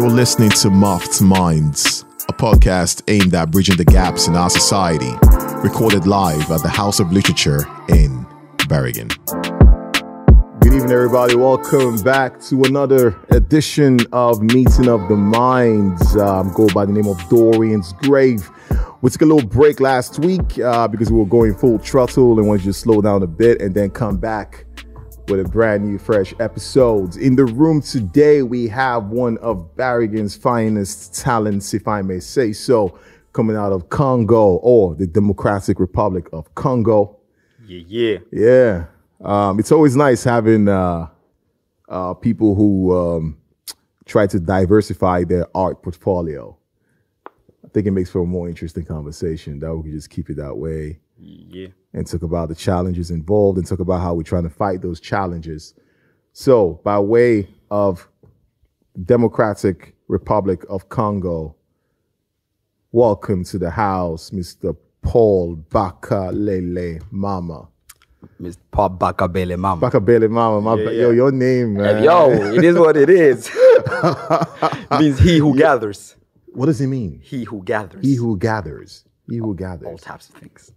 You're listening to Muffed Minds, a podcast aimed at bridging the gaps in our society, recorded live at the House of Literature in Bergen. Good evening, everybody. Welcome back to another edition of Meeting of the Minds. Um, go by the name of Dorian's Grave. We took a little break last week uh, because we were going full throttle and wanted to slow down a bit and then come back with a brand new, fresh episodes. In the room today, we have one of Bergen's finest talents, if I may say so, coming out of Congo or the Democratic Republic of Congo. Yeah, yeah. Yeah. Um, it's always nice having uh, uh, people who um, try to diversify their art portfolio. I think it makes for a more interesting conversation. That we can just keep it that way Yeah. and talk about the challenges involved and talk about how we're trying to fight those challenges. So, by way of Democratic Republic of Congo, welcome to the house, Mr. Paul Bakalele Mama. Miss Pop Bakabele Mama. Bakalele Mama, my, Yeah, yo, yeah. your name, man. Yo, it is what it is. it means he who gathers. What does it mean? He who gathers. He who gathers. He who gathers. All types of things.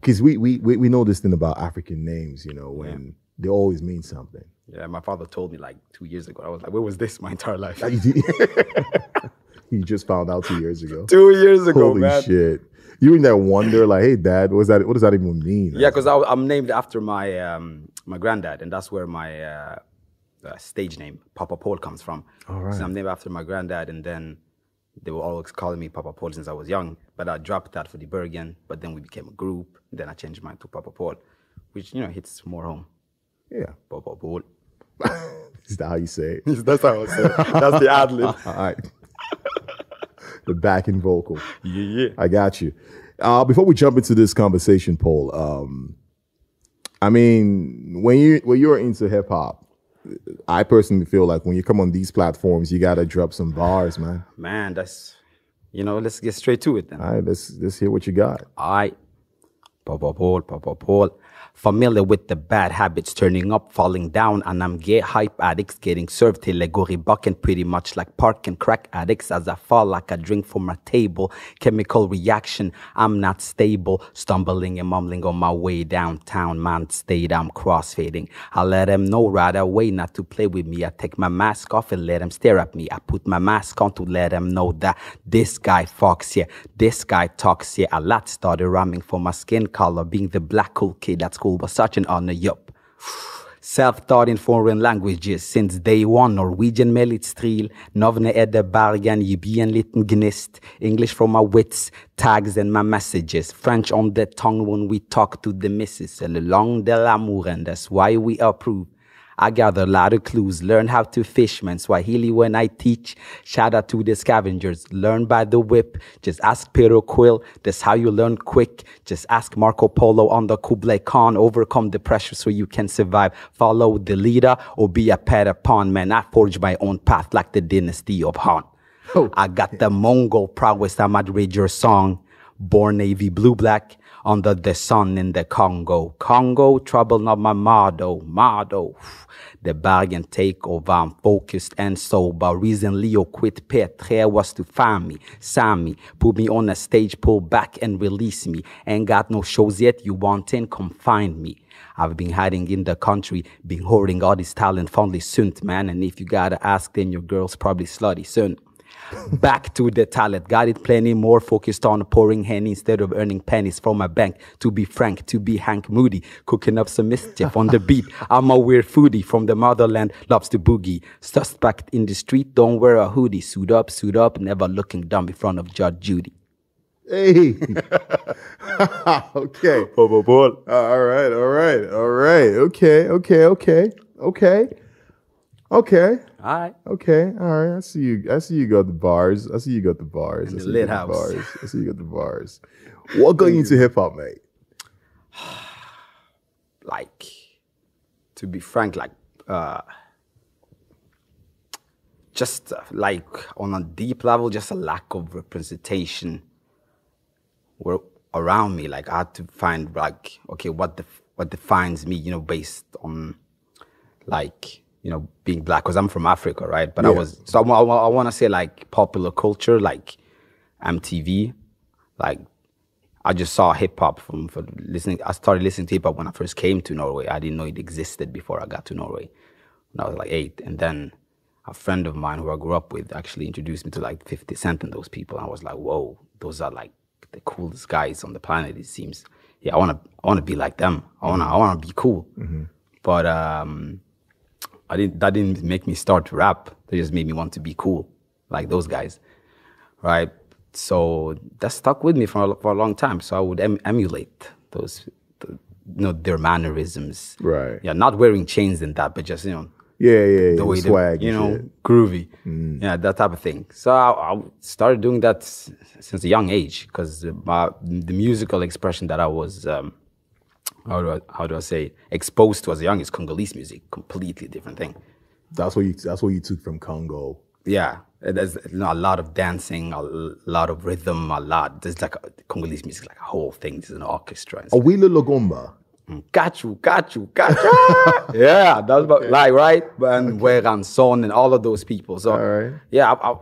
Because we, we, we, we know this thing about African names, you know, when they always mean something. Yeah, my father told me like two years ago. I was like, where was this my entire life? You you just found out two years ago. two years ago, Holy man. shit! You in that wonder, like, hey, dad, what's that? What does that even mean? Yeah, because I'm named after my um, my granddad, and that's where my uh, uh, stage name Papa Paul comes from. All right. So I'm named after my granddad, and then they were always calling me Papa Paul since I was young. But I dropped that for the Bergen. But then we became a group. Then I changed mine to Papa Paul, which you know hits more home. yeah. Papa Paul. Is that how you say it? that's how I say it. That's the ad lib. All right. the backing vocal. Yeah, yeah. I got you. Uh, before we jump into this conversation, Paul, um, I mean, when you when you're into hip hop, I personally feel like when you come on these platforms, you gotta drop some bars, man. Man, that's you know. Let's get straight to it then. All right, let's let's hear what you got. I, Papa Paul, Papa Paul. Familiar with the bad habits, turning up, falling down, and I'm gay hype addicts getting served till I go bucking pretty much like park and crack addicts as I fall like a drink from my table. Chemical reaction, I'm not stable, stumbling and mumbling on my way downtown. Man, stayed, I'm crossfading. I let them know right away not to play with me. I take my mask off and let them stare at me. I put my mask on to let them know that this guy fucks, yeah, this guy talks, yeah. A lot started rhyming for my skin color, being the black cool kid at school was such an honor, yup. Self-taught in foreign languages since day one. Norwegian med litt stril. Navnet er det Bergen, gi liten gnist. English from my wits, tags and my messages. French on the tongue when we talk to the missus. Le langue de l'amour, and that's why we approve. I gather a lot of clues, learn how to fish, man. Swahili when I teach. Shout out to the scavengers, learn by the whip. Just ask Pedro Quill, that's how you learn quick. Just ask Marco Polo on the Kublai Khan, overcome the pressure so you can survive. Follow the leader or be a pet upon, man. I forge my own path like the dynasty of Han. Oh. I got the Mongol prowess, I might read your song. Born Navy blue black under the sun in the Congo. Congo, trouble not my motto, motto. The Bergen takeover, I'm focused and sober. Reason Leo quit P3 was to find me, sign me, put me on a stage, pull back and release me. Ain't got no shows yet, you want in, come find me. I've been hiding in the country, been hoarding all this talent, fondly soon, man. And if you gotta ask, then your girl's probably slutty soon. Back to the talent, got it plenty more focused on pouring henny instead of earning pennies from my bank. To be frank, to be Hank Moody, cooking up some mischief on the beat. I'm a weird foodie from the motherland, loves to boogie. Suspect in the street, don't wear a hoodie. Suit up, suit up, never looking dumb in front of Judge Judy. Hey. okay. All right, all right, all right. Okay, okay, okay, okay, okay, All right. okay. All right. I see you. I see you got the bars. I see you got the bars. I the see you lit got the house. bars. I see you got the bars. What got you into hip hop, mate? like to be frank like uh just uh, like on a deep level just a lack of representation were around me like i had to find like okay what the what defines me you know based on like you know, being black because I'm from Africa, right? But I was so I, I, I want to say like popular culture, like MTV, like I just saw hip hop from for listening. I started listening to hip hop when I first came to Norway. I didn't know it existed before I got to Norway when I was like eight, and then a friend of mine who I grew up with actually introduced me to like 50 Cent and those people. I was like, whoa, those are like the coolest guys on the planet. It seems. Yeah, I want to. I want to be like them. I want to. I want to be cool. But um, I didn't. That didn't make me start to rap. That just made me want to be cool, like those guys, right? So that stuck with me for a, for a long time. So I would em- emulate those, the, you know, their mannerisms. Right. Yeah, not wearing chains and that, but just you know, Yeah, yeah, yeah. the way the they- swag, you know, shit. Mm. groovy. Yeah, that type of thing. So I, I started doing that s- since a young age because my the musical expression that I was, um, how do I how do I say, it, exposed to as a young is Congolese music, completely different thing. That's what you. That's what you took from Congo. Yeah, there's you know, a lot of dancing, a lot of rhythm, a lot. There's like a, Congolese music, like a whole thing. There's an orchestra. And stuff. Awilo Longomba. Mm, got you, got you, got you. yeah, that's about like right, and Werrason and all of those people. So right. yeah, I, I,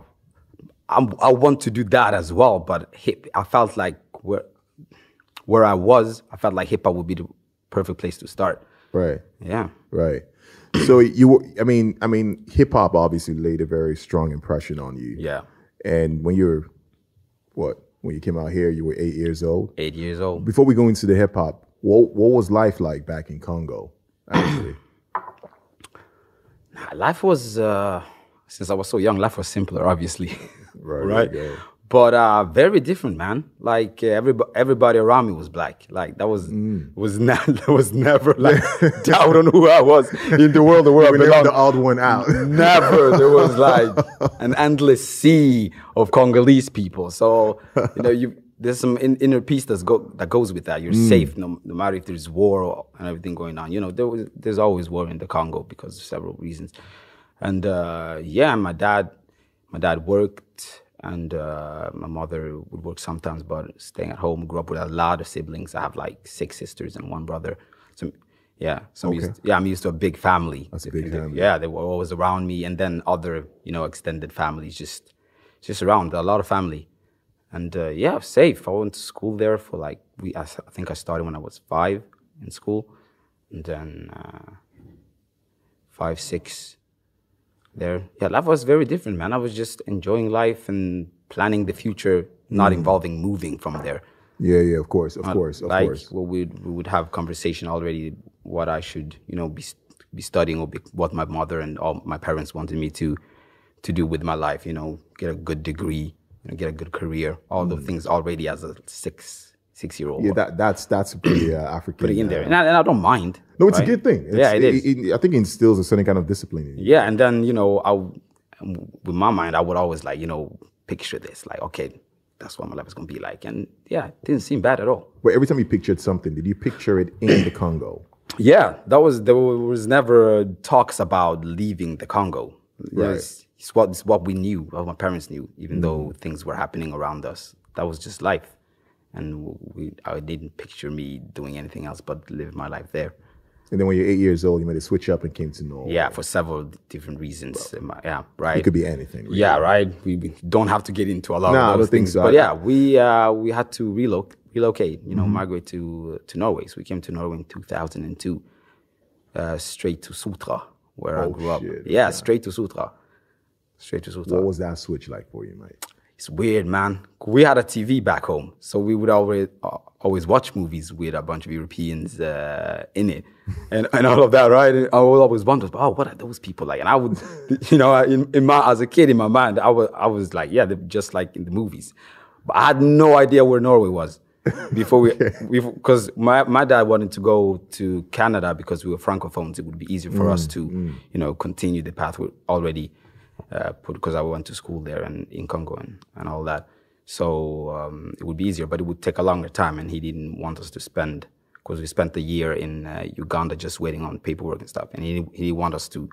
I'm, I want to do that as well. But hip, I felt like where where I was, I felt like hip hop would be the perfect place to start. Right. Yeah, Right. So you, I mean, I mean, hip hop obviously laid a very strong impression on you. yeah. And when you were, what? When you came out here, you were eight years old. Eight years old. Before we go into the hip hop, what what was life like back in Congo? Actually, Life was uh, since I was so young. Life was simpler, obviously. Right, right. There you go. But uh, very different, man. Like uh, everybody, everybody around me was black. Like that was Mm. was not there was never like doubt on who I was in the world. The world we the odd one out. Never. There was like an endless sea of Congolese people. So you know, you there's some in, inner peace that's go, that goes with that. You're Mm. safe no, no matter if there's war or, and everything going on. You know, there was, there's always war in the Congo because of several reasons. And uh, yeah, my dad, my dad worked. And uh, my mother would work sometimes, but staying at home. Grew up with a lot of siblings. I have like six sisters and one brother. So yeah, so I'm used, yeah, I'm used to a big family. That's a big family. Yeah, they were always around me, and then other, you know, extended families just, just around. A lot of family, and uh, yeah, safe. I went to school there for like we. I, I think I started when I was five in school, and then uh, five, six there. Yeah, life was very different, man. I was just enjoying life and planning the future, not involving moving from there. yeah, yeah, of course, of Uh, course, of like, course. Well, we we would have conversation already what I should, you know, be be studying or be, what my mother and all my parents wanted me to to do with my life. You know, get a good degree, you know, get a good career, all the things already as a six six year old. Mm. Yeah, that that's that's pretty uh, African. putting in uh, there, and I, and I don't mind. No, it's right? a good thing. It's, yeah, it is. I think it instills a certain kind of discipline in you. Yeah, and then you know, I with my mind, I would always like you know picture this, like okay, that's what my life is gonna be like, and yeah, it didn't seem bad at all. But every time you pictured something, did you picture it in the Congo? Yeah, that was there was never talks about leaving the Congo. Right. It's, it's what it's what we knew, what my parents knew, even though things were happening around us. That was just life, and we I didn't picture me doing anything else but live my life there. And then when you're eight years old, you made a switch up and came to Norway. Yeah, for several different reasons. Um, Yeah, right. It could be anything. Really. Yeah, right. We, we don't have to get into a lot No, of those things, so. but yeah, we uh, we had to relocate, relocate. You know, Mm-hmm. migrate to to Norway. So we came to Norway in 2002, uh, straight to Sotra, where I Oh, grew up. shit, Yeah, straight to Sotra, straight to Sotra. What was that switch like for you, mate? It's weird, man. We had a TV back home, so we would always uh, always watch movies with a bunch of Europeans uh, in it, and, and all of that, right? And I would always wonder, oh, what are those people like? And I would, you know, in, in my as a kid in my mind, I was I was like, yeah, they're just like in the movies, but I had no idea where Norway was before we, because my my dad wanted to go to Canada because we were francophones. It would be easier for us to, you know, continue the path we already uh, put because I went to school there and in Congo and, and all that. So um, it would be easier, but it would take a longer time, and he didn't want us to spend because we spent the year in uh, Uganda just waiting on paperwork and stuff, and he he didn't want us to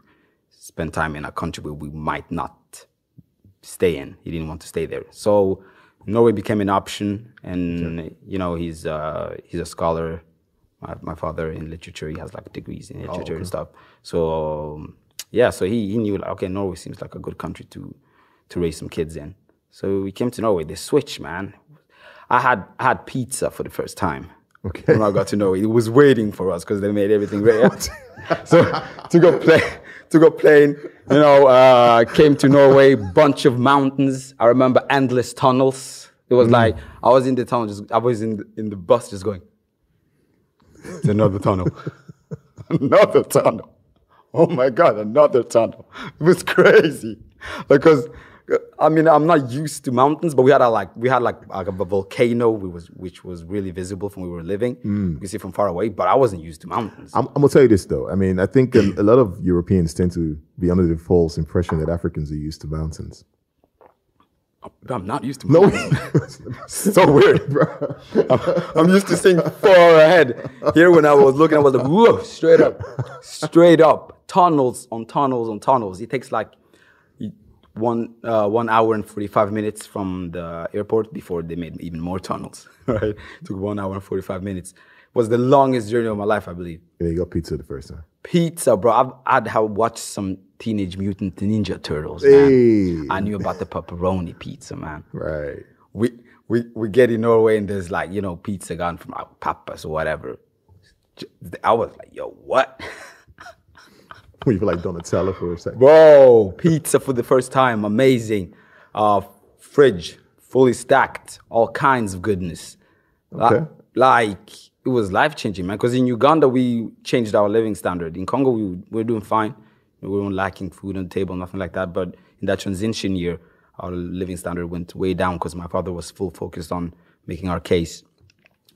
spend time in a country where we might not stay in. He didn't want to stay there, so Norway became an option. And you know, he's uh, he's a scholar. My, my father in literature, he has like degrees in literature and stuff. So um, yeah, so he he knew like okay, Norway seems like a good country to to raise some kids in. So we came to Norway. The switch, man. I had I had pizza for the first time. Okay. When I got to Norway, it was waiting for us because they made everything ready. so to go play, to go plane, you know, uh, came to Norway, bunch of mountains. I remember endless tunnels. It was like I was in the tunnel, just I was in the, in the bus, just going. It's another tunnel, another tunnel. Oh my god, another tunnel! It was crazy because I mean I'm not used to mountains, but we had a like we had like, like a volcano, we was which was really visible from where we were living. Mm. You could see from far away, but I wasn't used to mountains. I'm, I'm gonna tell you this though. I mean, I think a, a lot of Europeans tend to be under the false impression that Africans are used to mountains. I'm not used to No, so weird, bro. I'm, I'm used to seeing far ahead. Here, when I was looking, I was like, whoa, straight up, straight up, tunnels on tunnels on tunnels. It takes like one uh, one hour and forty five minutes from the airport before they made even more tunnels. Right, took one hour and forty five minutes. Was the longest journey of my life, I believe. yeah, you got pizza the first time. Pizza, bro. I've, I'd have watched some Teenage Mutant Ninja Turtles. Man. Hey. I knew about the pepperoni pizza, man Right. we we we get in Norway and there's like you know pizza gone from our papas or whatever. I was like, yo, what, you feel like Donatello for a second. bro? Pizza for the first time, amazing. Uh, fridge fully stacked, all kinds of goodness. Okay. Like it was life changing, man. Because in Uganda we changed our living standard. In Congo we we were doing fine. We weren't lacking food on the table, nothing like that. But in that transition year, our living standard went way down because my father was full focused on making our case,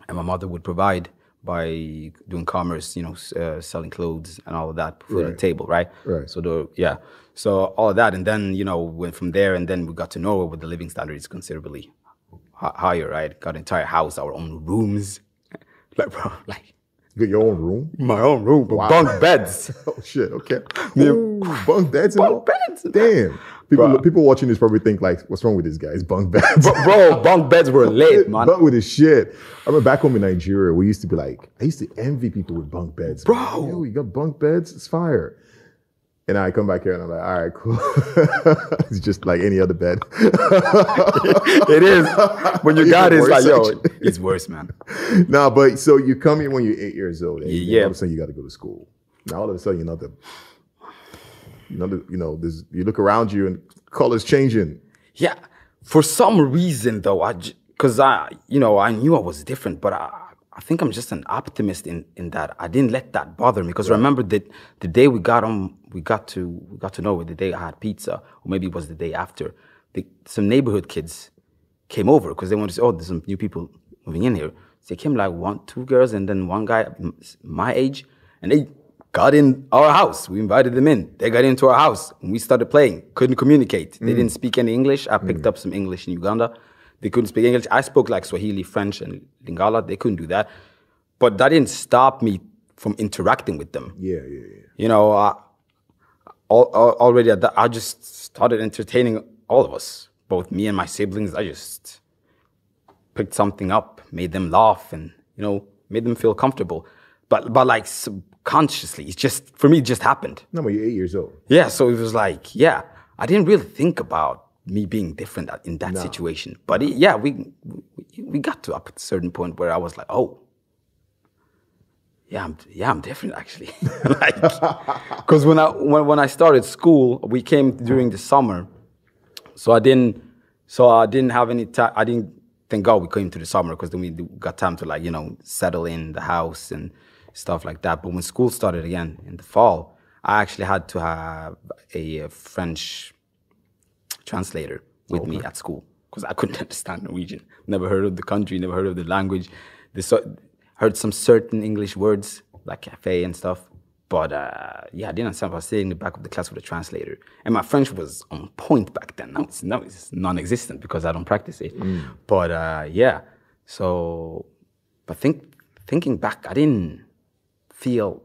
and my mother would provide by doing commerce, you know, uh, selling clothes and all of that, food on the table, right? Right. So the yeah, so all of that, and then you know went from there, and then we got to Norway, where the living standard is considerably hi- higher, right? Got an entire house, our own rooms, like bro, like your own room. my own room, but bunk beds. Oh shit. Okay. Ooh, bunk beds and all. Bunk beds. Damn. People Bro. people watching this probably think like, what's wrong with this guy? It's bunk beds. bro, bro, bunk beds were lit, man. Bunk with his shit. I remember back home in Nigeria, we used to be like, I used to envy people with bunk beds. Bro. Yo, you got bunk beds? It's fire. And I come back here and I'm like, all right, cool. it's just like any other bed. it is. When you got it, it's like, yo, it's worse, man. no, but so you come here when you're eight years old, and Yeah. all of a sudden you got to go to school. Now all of a sudden you're not the, you know, the, you know, there's, you look around you and colors changing. Yeah, for some reason though, I because I you know I knew I was different, but I I think I'm just an optimist in in that I didn't let that bother me because remember that the day we got on we got to we got to Norway the day I had pizza or maybe it was the day after the, some neighborhood kids came over because they wanted to say oh there's some new people moving in here. So they came like one two girls and then one guy my age and they got in our house. We invited them in. They got into our house and we started playing. Couldn't communicate. They mm. didn't speak any English. I picked mm. up some English in Uganda. They couldn't speak English. I spoke like Swahili, French, and Lingala. They couldn't do that. But that didn't stop me from interacting with them. Yeah, yeah, yeah. You know, uh, al- al- already at that, I just started entertaining all of us, both me and my siblings. I just picked something up, made them laugh, and you know, made them feel comfortable. But but like subconsciously, it's just for me, it just happened. No, but you're eight years old. Yeah, so it was like, yeah, I didn't really think about me being different in that situation. But it, yeah, we we- got to up at a certain point where I was like, oh, yeah, I'm yeah, I'm different actually. like, because when I when, when I started school, we came during the summer, so I didn't so I didn't have any time. I didn't thank God we came to the summer because then we got time to like you know settle in the house and stuff like that. But when school started again in the fall, I actually had to have a, French translator with me at school because I couldn't understand Norwegian. Never heard of the country, never heard of the language. The so, heard some certain English words like cafe and stuff. But uh, yeah, I didn't understand. I was sitting in the back of the class with a translator. And my French was on point back then. Now it's, now it's non existent because I don't practice it. But uh, yeah, so, but think, thinking back, I didn't feel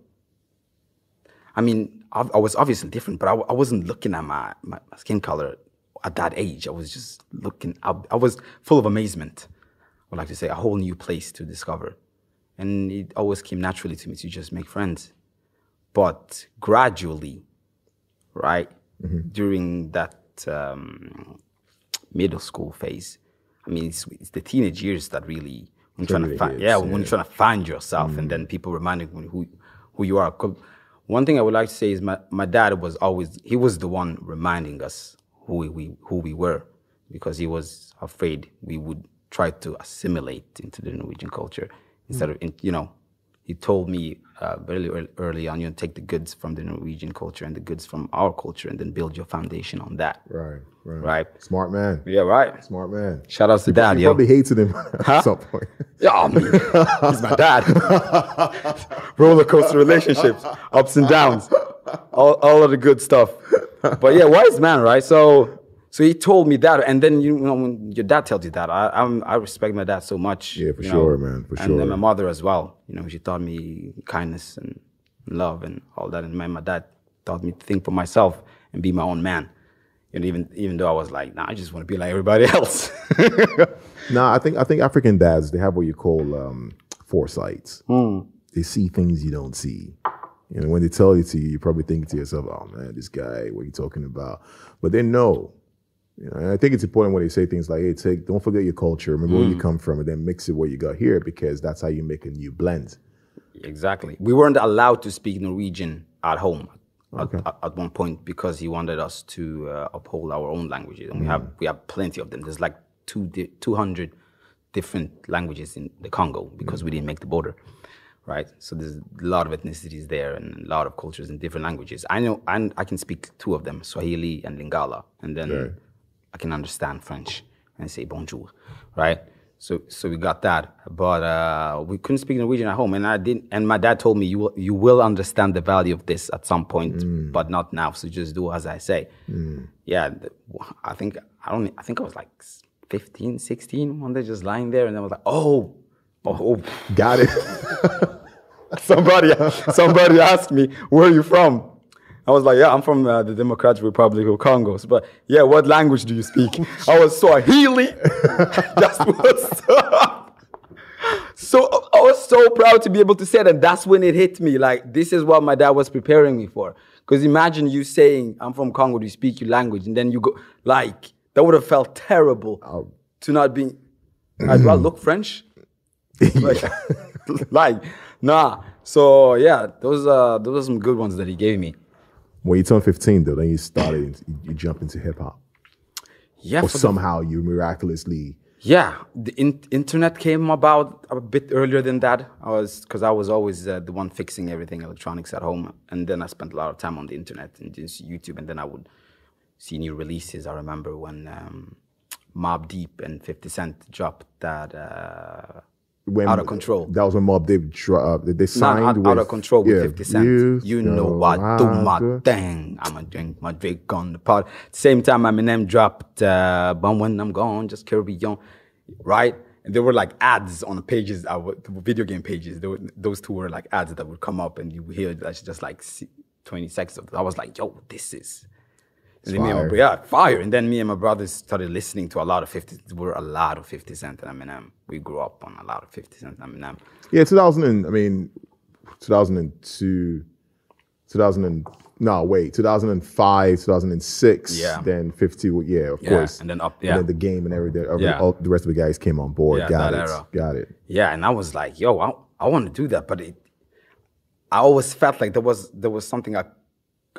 I mean, I, I was obviously different, but I, I wasn't looking at my, my, my skin color at that age. I was just looking, I, I was full of amazement. I would like to say a whole new place to discover. And it always came naturally to me to just make friends. But gradually, right? During that um, middle school phase. I mean, it's, it's the teenage years that really when you're trying to find, yeah, when yeah. you're trying to find yourself, and then people reminding you who who you are. One thing I would like to say is my, my dad was always he was the one reminding us who we, who we were because he was afraid we would try to assimilate into the Norwegian culture instead of in, you know he told me uh, very early, early on you know, take the goods from the Norwegian culture and the goods from our culture and then build your foundation on that Right, right. right Smart man. yeah right Smart man. shout out to dad You yo probably hated him at some point. yeah, I mean, he's my dad. Roller coaster relationships, ups and downs, all, all of the good stuff. But yeah, wise man, right? So, so he told me that, and then you know when your dad tells you that, I I'm, I respect my dad so much. Yeah, for sure, man, for And then sure. my mother as well. You know, she taught me kindness and love and all that. And my, my dad taught me to think for myself and be my own man. You know, even even though I was like, nah, I just want to be like everybody else. No, I think I think African dads they have what you call um, foresights. Hmm. They see things you don't see. You know, when they tell it to you, you probably think to yourself, "Oh man, this guy, what are you talking about?" But they know. You know, and I think it's important when they say things like, "Hey, take don't forget your culture. Remember Hmm. where you come from, and then mix it with what you got here, because that's how you make a new blend." Exactly. We weren't allowed to speak Norwegian at home at, at, at one point because he wanted us to uh, uphold our own languages, and we have we have plenty of them. There's like two di- 200 different languages in the Congo because we didn't make the border, right? So there's a lot of ethnicities there and a lot of cultures and different languages. I know, and I can speak two of them, Swahili and Lingala, and then I can understand French and say bonjour, right? So, so we got that, but uh, we couldn't speak Norwegian at home, and I didn't. And my dad told me, "You will, you will understand the value of this at some point, but not now. So just do as I say." Yeah, I think I don't. I think I was like 15, 16 one day, just lying there, and I was like, "Oh, oh." oh. Got it. somebody, somebody asked me, "Where are you from?" I was like, "Yeah, I'm from uh, the Democratic Republic of Congo." But yeah, what language do you speak? I was Swahili. That's what's up. So I was so proud to be able to say that. And that's when it hit me. Like this is what my dad was preparing me for. Because imagine you saying, "I'm from Congo. Do you speak your language?" And then you go like that would have felt terrible to not be. I do I look French? like, like, nah. So yeah, those uh those are some good ones that he gave me. when you turned 15, though, then you started, you, you jump into hip hop, Yeah, or for the- somehow you miraculously. yeah. The in- internet came about a bit earlier than that. I was because I was always uh, the one fixing everything electronics at home, and then I spent a lot of time on the internet and just YouTube, and then I would see new releases. I remember when um, Mobb Deep and Fifty Cent dropped that. Uh, When, Out of Control. That was when Mobb Deep uh, they signed out, with out of control with yeah, 50 Cent. You, know know what? Do my thing. I'ma drink my drink on the pot. Same time Eminem dropped uh, But When I'm Gone, Just Carry On, right? And there were like ads on the pages, uh, video game pages. There were, those two were like ads that would come up and you would hear that's just like 20 seconds of it. I was like, yo, this is. Then me and my, yeah, fire. And then me and my brothers started listening to a lot of 50, we were a lot of 50 Cent and Eminem. We grew up on a lot of 50 Cent and Eminem. Yeah, 2000 and I mean, 2002, 2000 and no wait, 2005, 2006. Yeah. Then 50. Yeah, of Yeah, course. and then up- yeah. And then the game and everything. every- Yeah. all the rest of the guys came on board. Yeah, got it. era. Got it. Yeah, and I was like, yo, I, I want to do that, but it, I always felt like there was there was something I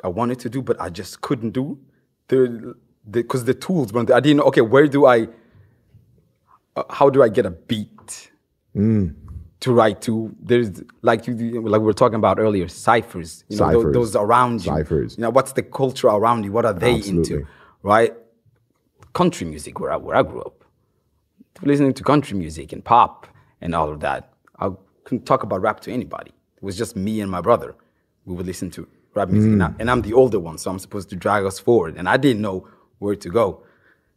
I wanted to do, but I just couldn't do. The because the, tools weren't there. I didn't know. Okay, where do I? Uh, how do I get a beat to write to? There's like you like we were talking about earlier, ciphers. You know, Ciphers. those around you. Ciphers. You know, what's the culture around you? What are they Absolutely. into? Right? Country music, where I, where I grew up listening to country music and pop and all of that. I couldn't talk about rap to anybody. It was just me and my brother. We would listen to rap music, and, I, and I'm the older one, so I'm supposed to drag us forward. And I didn't know where to go,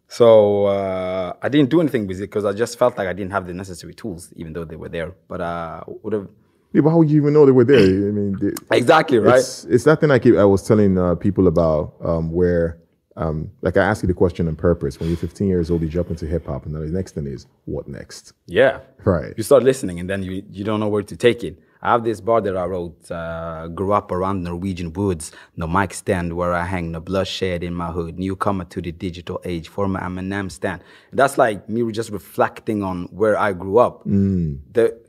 so uh, I didn't do anything with it because I just felt like I didn't have the necessary tools, even though they were there. But uh, would have Yeah, but how would you even know they were there? I mean, they- exactly right. It's, it's that thing I keep. I was telling uh, people about um, where, um, like, I asked you the question on purpose. When you're 15 years old, you jump into hip hop, and then the next thing is, what next? Yeah. Right. You start listening and then you, you don't know where to take it. I have this bar that I wrote. Uh, grew up around Norwegian woods. No mic stand where I hang. No bloodshed in my hood. Newcomer to the digital age. Former Eminem stand. That's like me just reflecting on where I grew up. The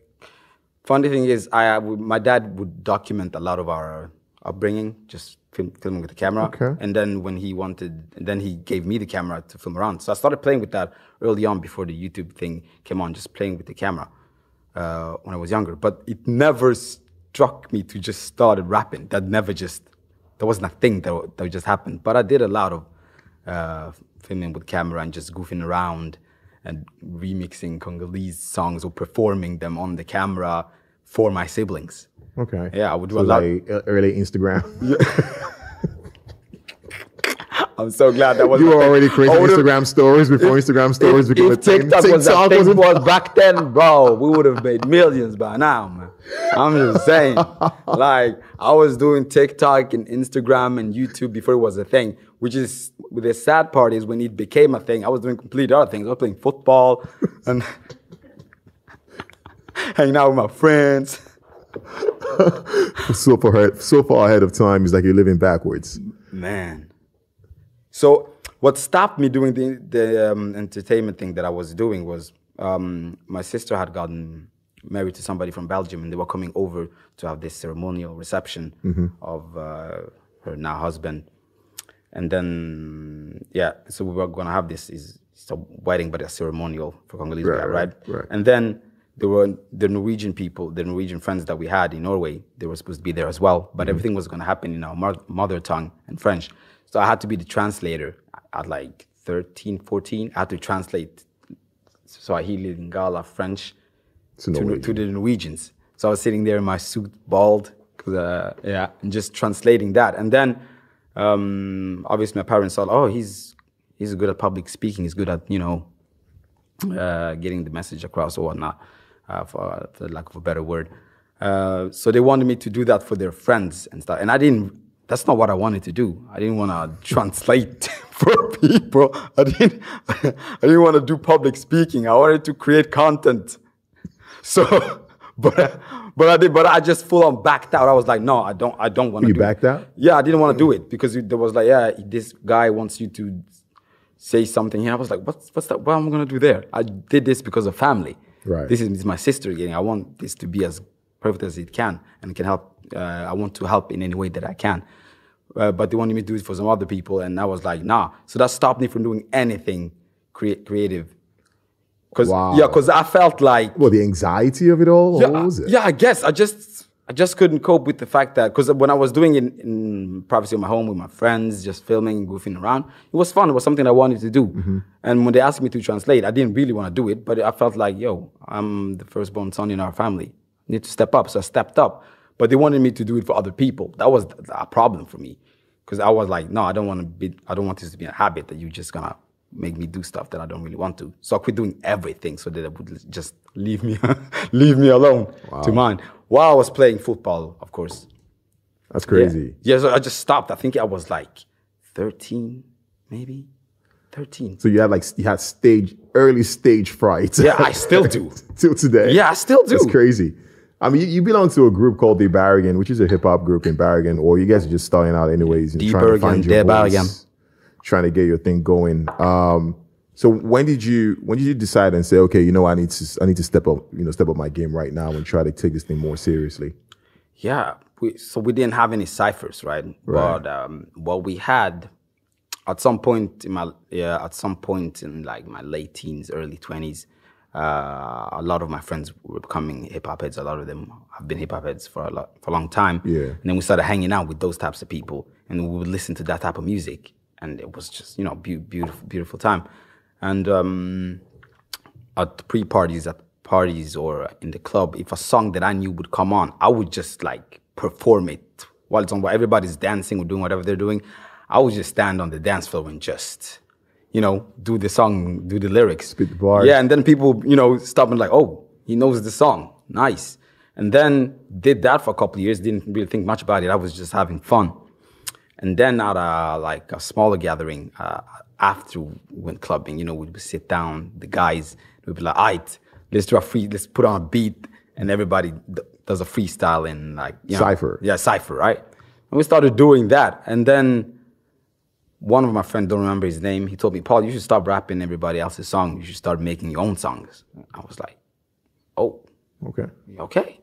funny thing is, I my dad would document a lot of our upbringing, just film, filming with the camera. Okay. And then when he wanted, then he gave me the camera to film around. So I started playing with that early on before the YouTube thing came on, just playing with the camera uh, when I was younger. But it never struck me to just started rapping. That never just, that wasn't a thing that, that just happened. But I did a lot of uh, filming with camera and just goofing around and remixing Congolese songs or performing them on the camera for my siblings. Okay. Yeah, I would do so a lot. like uh, early Instagram. I'm so glad that was you were already creating Instagram stories before Instagram stories if, became if a thing. TikTok was a thing was- was back then, bro, we would have made millions by now, man. I'm just saying. like, I was doing TikTok and Instagram and YouTube before it was a thing, which is the sad part is when it became a thing, I was doing complete other things. I was playing football and hanging out with my friends. so far ahead, so far ahead of time is like you're living backwards. Man. So what stopped me doing the the um, entertainment thing that I was doing was um, my sister had gotten married to somebody from Belgium, and they were coming over to have this ceremonial reception of uh, her now husband. And then yeah, so we were gonna have this is a wedding, but a ceremonial for Congolese, Right, right? right. And then there were the Norwegian people, the Norwegian friends that we had in Norway. They were supposed to be there as well, but everything was going to happen in our mother tongue and French. So I had to be the translator at like 13, 14. I had to translate Swahili, Lingala, French To to, the Norwegians. So I was sitting there in my suit, bald, uh, yeah, and just translating that. And then, um, obviously, my parents thought, oh, he's he's good at public speaking. He's good at you know uh, getting the message across or whatnot, uh, for, for lack of a better word. Uh, so they wanted me to do that for their friends and stuff, and I didn't. That's not what I wanted to do. I didn't want to translate for people. I didn't. I didn't want to do public speaking. I wanted to create content. So, but but I did. But I just full on backed out. I was like, no, I don't. I don't want to. You do it. backed out? Yeah, I didn't want to do it because there was like, yeah, this guy wants you to say something. And I was like, what's what's that? What am I gonna do there? I did this because of family. Right. This is my sister again. I want this to be as perfect as it can, and it can help. Uh, I want to help in any way that I can. Uh, but they wanted me to do it for some other people, and I was like, nah. So that stopped me from doing anything crea- creative. Cause Wow. yeah, cause I felt like Well, the anxiety of it all. yeah, it? yeah, I guess I just I just couldn't cope with the fact that because when I was doing it in privacy of my home with my friends, just filming, goofing around, it was fun. It was something I wanted to do. Mm-hmm. And when they asked me to translate, I didn't really want to do it, but I felt like, yo, I'm the firstborn son in our family. I need to step up, so I stepped up. But they wanted me to do it for other people. That was a problem for me because I was like, no, I don't want to be. I don't want this to be a habit that you're just gonna make me do stuff that I don't really want to. So I quit doing everything so that it would just leave me, leave me alone to mine. While I was playing football, of course. That's crazy. Yeah. yeah, so I just stopped. I think I was like 13, maybe 13. So you had like you had stage early stage fright. Yeah, I still do. till today. Yeah, I still do. It's crazy. I mean, you, you belong to a group called The Bergen, which is a hip hop group in Bergen, or you guys are just starting out anyways, The trying to find your voice, trying to get your thing going. Um, so when did you when did you decide and say, okay, you know, I need to I need to step up, you know, step up my game right now and try to take this thing more seriously? Yeah, we, so we didn't have any ciphers, right? Right. But um, what we had at some point in my yeah, at some point in like my late teens, early twenties, uh, a lot of my friends were becoming hip hop heads. A lot of them have been hip hop heads for a lot for a long time. Yeah. And then we started hanging out with those types of people, and we would listen to that type of music, and it was just you know beau- beautiful, beautiful time. And um, at pre parties, at parties or in the club, if a song that I knew would come on, I would just like perform it while it's on. While everybody's dancing or doing whatever they're doing, I would just stand on the dance floor and just, you know, do the song, do the lyrics, Spit the bars. Yeah, and then people, you know, stop and like, oh, he knows the song, nice. And then did that for a couple of years. Didn't really think much about it. I was just having fun. And then at a like a smaller gathering, uh, after we went clubbing, you know, we'd sit down, the guys would be like, "Alright, let's do a free, let's put on a beat," and everybody does a freestyle in like you know, Cypher. Yeah, cipher, right? And we started doing that, and then one of my friends, don't remember his name, he told me, Paul, you should stop rapping everybody else's song. You should start making your own songs. I was like, oh, Okay. okay.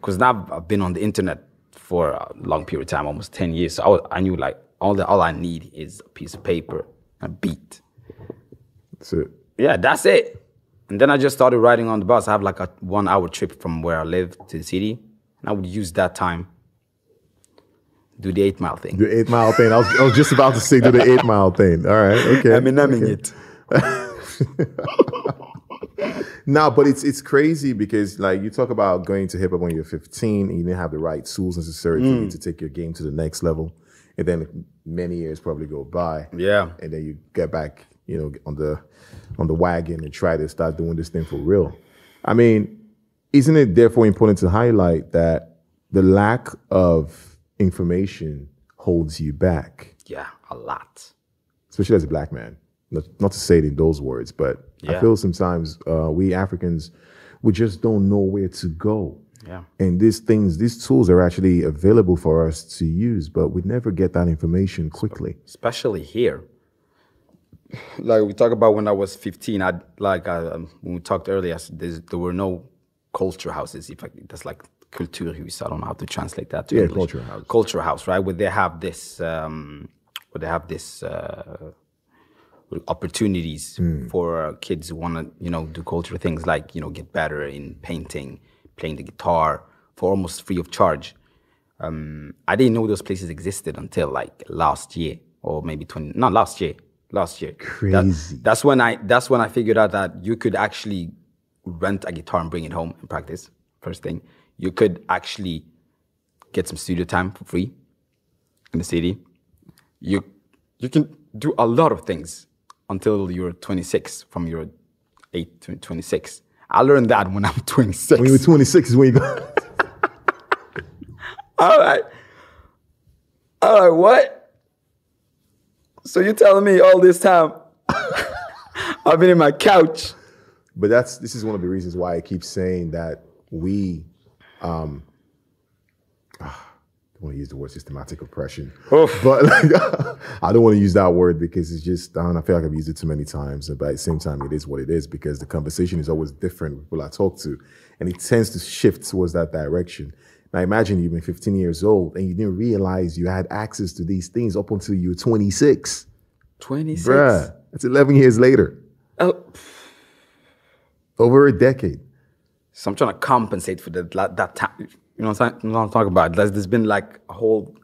Because now I've- been on the internet for a long period of time, almost 10 years. So I, was, I knew like all, the, all I need is a piece of paper, a beat. That's it. Yeah, that's it. And then I just started riding on the bus. I have like a one hour trip from where I live to the city. And I would use that time, do the eight mile thing. Do The eight mile thing. I was, I was just about to say do the eight mile thing. All right. Okay. Emineming okay. it. No, but it's it's crazy because like you talk about going to hip hop when you're 15 and you didn't have the right tools necessary for Mm. you to take your game to the next level, and then many years probably go by. Yeah. and then you get back, you know, on the on the wagon and try to start doing this thing for real. I mean, isn't it therefore important to highlight that the lack of information holds you back? Yeah, a lot. especially as a black man. Not, not to say it in those words, but I feel sometimes uh, we Africans, we just don't know where to go. Yeah. And these things, these tools are actually available for us to use, but we never get that information quickly. especially here. Like we talk about when I was 15, I like I, um, when we talked earlier, I said there's- there were no culture houses. If I, that's like kulturhus. I don't know how to translate that to Yeah, English. culture house. Culture house, right? Where they have this, um, where they have this uh, opportunities Hmm. for kids who want to, you know, do cultural things like you know get better in painting, playing the guitar for almost free of charge. Um, I didn't know those places existed until like last year or maybe 20 not last year last year That- Crazy. that's when I that's when I figured out that you could actually rent a guitar and bring it home and practice first thing you could actually get some studio time for free in the city you you can do a lot of things until you're 26 from your 8 to 26 I learned that when I'm 26 When you were 26 is when you go. All right. All right, what? So you're telling me all this time I've been in my couch? but that's this is one of the reasons why I keep saying that we um ah, I don't want to use the word systematic oppression. But like, I don't want to use that word because it's just I, don't know, I feel like I've used it too many times. But at the same time, it is what it is because the conversation is always different with people I talk to, and it tends to shift towards that direction. Now imagine you've been 15 years old and you didn't realize you had access to these things up until you were 26. 26. Bruh, that's 11 years later, Oh, over a decade. So I'm trying to compensate for that that, that time. You know what I'm, saying? What I'm talking about? There's, there's been like a whole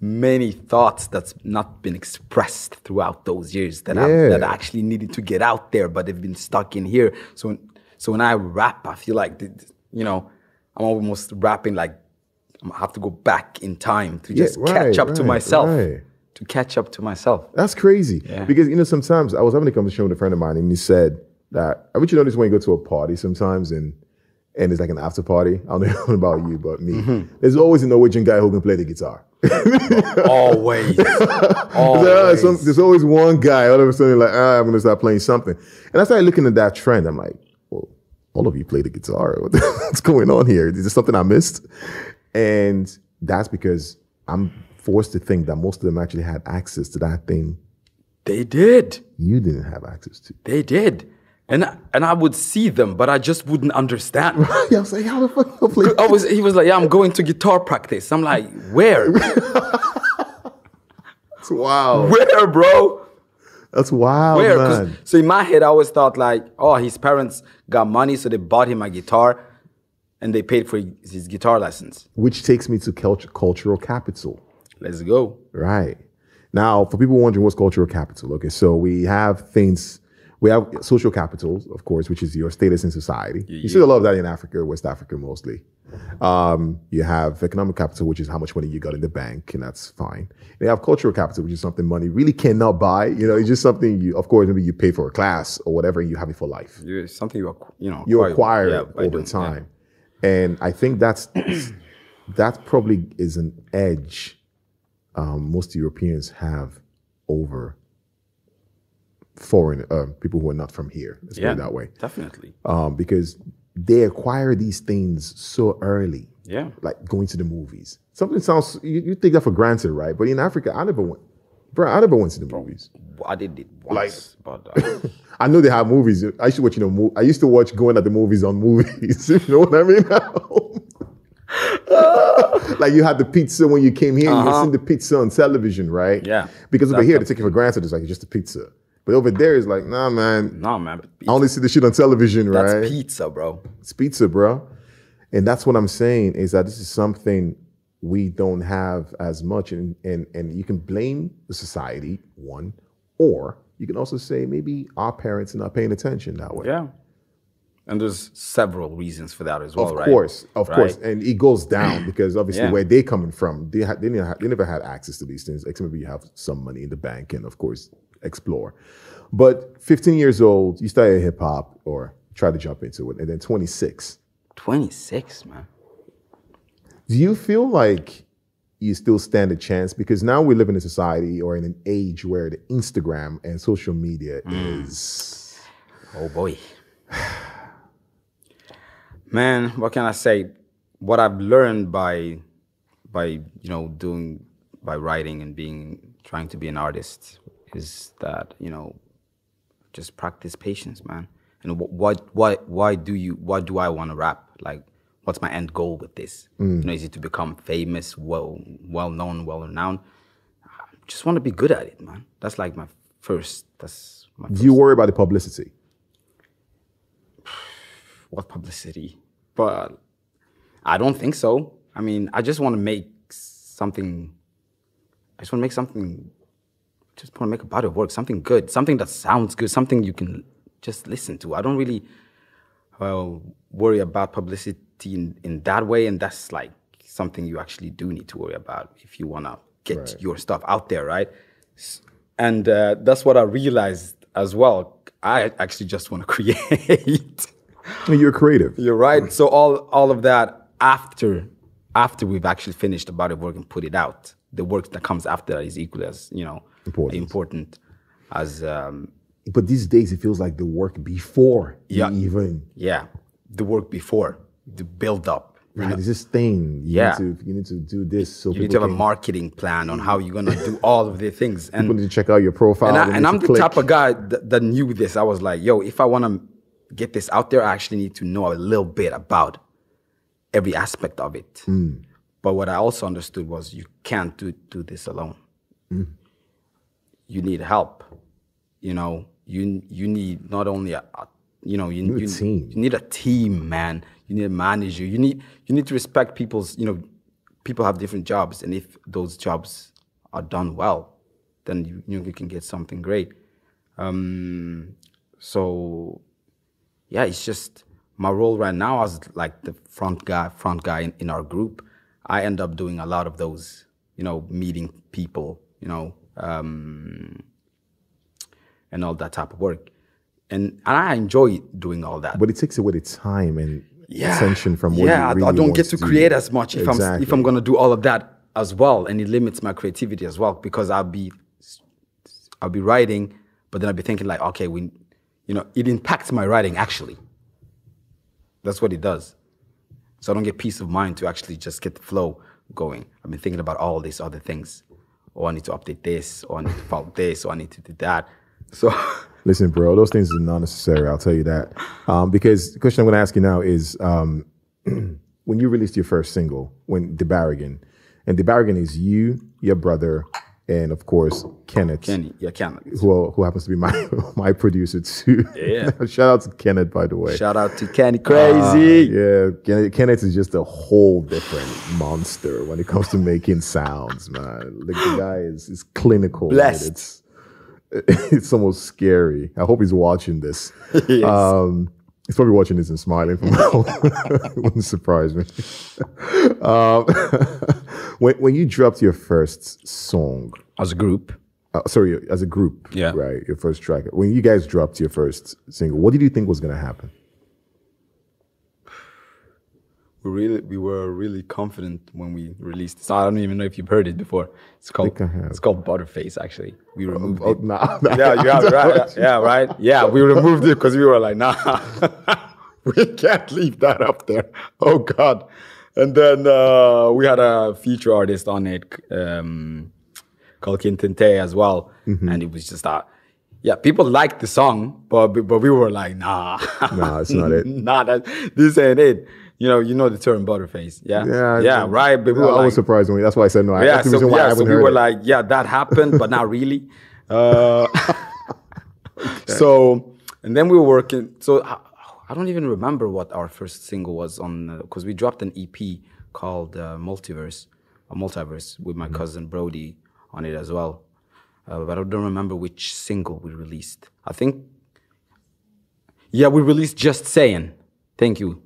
many thoughts that's not been expressed throughout those years that Yeah. That I actually needed to get out there, but they've been stuck in here. So when, so when I rap, I feel like you know I'm almost rapping like I have to go back in time to Yeah, just right, catch up to myself. right. To catch up to myself. That's crazy. Yeah. Because you know, sometimes I was having a conversation with a friend of mine, and he said that I want you notice when you go to a party sometimes, and and it's like an after party. I don't know about you, but me, Mm-hmm. there's always a Norwegian guy who can play the guitar. Always. There's, Always. some- there's always one guy. All of a sudden, like, ah, I'm gonna start playing something. And I started looking at that trend. I'm like, well, all of you play the guitar. What's going on here? Is there something I missed? And that's because I'm forced to think that most of them actually had access to that thing They did. you didn't have access to. They did. And I, and I would see them, but I just wouldn't understand. Yeah, I was like, how the fuck you play? I was, he was like, "Yeah, I'm going to guitar practice." I'm like, "Where? That's wild. Where, bro? That's wild, Where? man. So in my head, I always thought like, "Oh, his parents got money, so they bought him a guitar, and they paid for his guitar lessons." Which takes me to culture, cultural capital. Let's go. Right. Now, for people wondering what's cultural capital, okay, so we have things, we have social capital, of course, which is your status in society. You see a lot of that in Africa, West Africa mostly. Um, you have economic capital, which is how much money you got in the bank, and that's fine. You have cultural capital, which is something money really cannot buy. You know, it's just something you, of course, maybe you pay for a class or whatever, and you have it for life. It's something you, acqu- you know, you acquire- yeah, over doing- yeah. time. And I think that's that probably is an edge um, most Europeans have over foreign uh, people who are not from here. Let's put it that way. definitely. Um, because they acquire these things so early. Yeah. Like going to the movies. Something sounds you, you take that for granted, right? But in Africa, I never went. Bro, I never went to the movies. I did it once, but uh, I know they have movies. I used to watch, you know, mo- I used to watch going at the movies on movies. you know what I mean? like you had the pizza when you came here, you Uh-huh. seen the pizza on television, right? Yeah. Because over here, they take it for granted. It's like it's just a pizza. But over there, it's like, nah, man. no, man. I only see the shit on television, That's right? pizza, bro. It's pizza, bro. And that's what I'm saying is that this is something we don't have as much. And, and, and you can blame the society, one, or you can also say maybe our parents are not paying attention that way. Yeah. And there's several reasons for that as well, right? Of right? course, of Right? course, and it goes down because obviously Yeah. where they're coming from, they, ha- they never had access to these things. Except maybe you have some money in the bank and of course explore. But 15 years old, you started hip hop or try to jump into it, and then 26. 26, man. Do you feel like you still stand a chance? Because now we live in a society or in an age where the Instagram and social media mm. is. Oh boy. Man, what can I say? What I've learned by by you know doing by writing and being trying to be an artist is that you know just practice patience, man. And wh- what why why do you why do I want to rap? Like what's my end goal with this? Mm. You know, is it to become famous, well well known, well renowned? I just want to be good at it, man. That's like my first that's my Do you worry about the publicity? what publicity, but I don't think so. I mean, I just want to make something. I just want to make something. Just want to make a body of work, something good, something that sounds good, something you can just listen to. I don't really uh, worry about publicity in, in that way, and that's like something you actually do need to worry about if you want to get Right. your stuff out there, right? And uh, that's what I realized as well. I actually just want to create. You're creative. You're right. So all all of that after after we've actually finished the body of work and put it out, the work that comes after that is equally as you know Important. important as um, But these days, it feels like the work before Yeah. even. yeah the work before the build up. Right, know, this thing. You Yeah. Need to, you need to do this so you need to have a marketing plan on how you're gonna do all of the things. And people need to check out your profile. and, I, and i'm the type of guy that, that knew this. I was like, yo, if I want to get this out there, I actually need to know a little bit about every aspect of it. Hmm. But what I also understood was you can't do, do this alone. Hmm. You need help. You know, you you need not only a, a you know you, need a you, team. you need a team, man. You need a manager. You need you need to respect people's. You know, people have different jobs, and if those jobs are done well, then you you, know, you can get something great. Um, so yeah, it's just my role right now as like the front guy, front guy in, in our group. I end up doing a lot of those, you know, meeting people, you know, um, and all that type of work. And, and I enjoy doing all that. But it takes away the time and yeah. attention from what yeah, you I- really I don't get to create as much if I'm if I'm gonna do all of that as well, and it limits my creativity as well because I'll be I'll be writing, but then I'll be thinking like, okay, we, you know, it impacts my writing actually. That's what it does. So I don't get peace of mind to actually just get the flow going. I've been thinking about all these other things. Oh, I need to update this, or I need to follow this, or I need to do that. So Listen, bro, those things are not necessary. I'll tell you that. Um, because the question I'm going to ask you now is um, when you released your first single, when The Barrigan, and The Barrigan is you, your brother, and of course, Kenneth, Kenny, yeah, Kenny. who, who happens to be my, my producer too. Yeah. Shout out to Kenneth, by the way. Shout out to Kenny Crazy. Yeah, Kenneth, Kenneth is just a whole different monster when it comes to making sounds, man. Like the guy is, is clinical. Blessed. It's it's almost scary. I hope he's watching this. Yes. Um, he's probably watching this and smiling from home. Wouldn't surprise me. um, when when you dropped your first song, As a group, uh, sorry, as a group, Yeah. right, your first track. When you guys dropped your first single, what did you think was going to happen? we really we were really confident when we released. So I don't even know if you've heard it before. It's called think I have. it's called Butterface. Actually, we removed Oh, it. nah, Yeah, you have it, right? Yeah, right. Yeah, we removed it because we were like, nah, we can't leave that up there. Oh God. And then uh, we had a feature artist on it um, called Quintente as well, and it was just that. Yeah, people liked the song, but but we were like, nah, Nah, it's not it. nah, that this ain't it. You know, you know the term butterface, yeah, Yeah, yeah, I- right. But we I were was like, surprised when we, that's why I said no. I- yeah, so, yeah, so we were it. like, yeah, that happened, but not really. Uh, So, and then we were working. So I, don't even remember what our first single was on because we dropped an EP called uh, Multiverse, a multiverse with my cousin Brody on it as well. Uh, but I don't remember which single we released. I think, yeah, we released Just Saying. Thank you.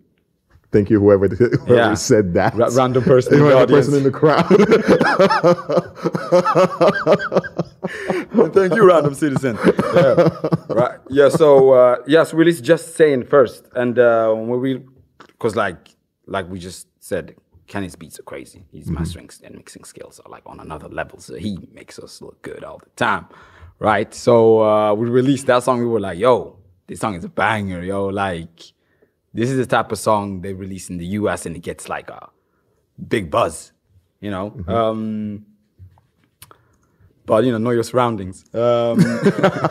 Thank you, whoever, whoever Yeah. said that. Ra- random person in the Random person in the crowd. Thank you, random citizen. Yeah, right. Yeah. So uh, yes, really, it's just saying first, and uh, when we, because like like we just said, Kenny's beats are crazy. His mastering and mixing skills are like on another level. So he makes us look good all the time, right? So uh, we released that song. We were like, yo, this song is a banger, yo. Like, this is the type of song they release in the U.S. and it gets like a big buzz, you know. Um, but you know, know your surroundings. Um,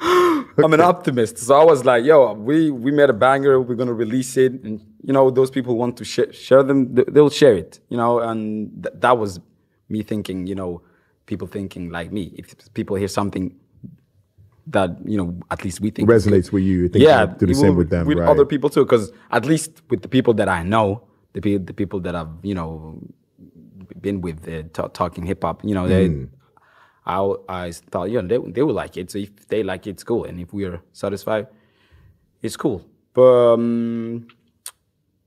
I'm an optimist, so I was like, "Yo, we we made a banger. We're gonna release it, and you know, those people want to sh- share them, they'll share it. You know, and th- that was me thinking. You know, people thinking like me. If people hear something that you know, at least we think. Resonates with you, yeah, do the same with them, with right. other people too. Because at least with the people that I know, the pe- the people that I've you know been with uh, ta- talking hip hop, you know, they. Mm. I, I thought, you know, they, they will like it. So if they like it, it's cool. And if we are satisfied, it's cool. But um,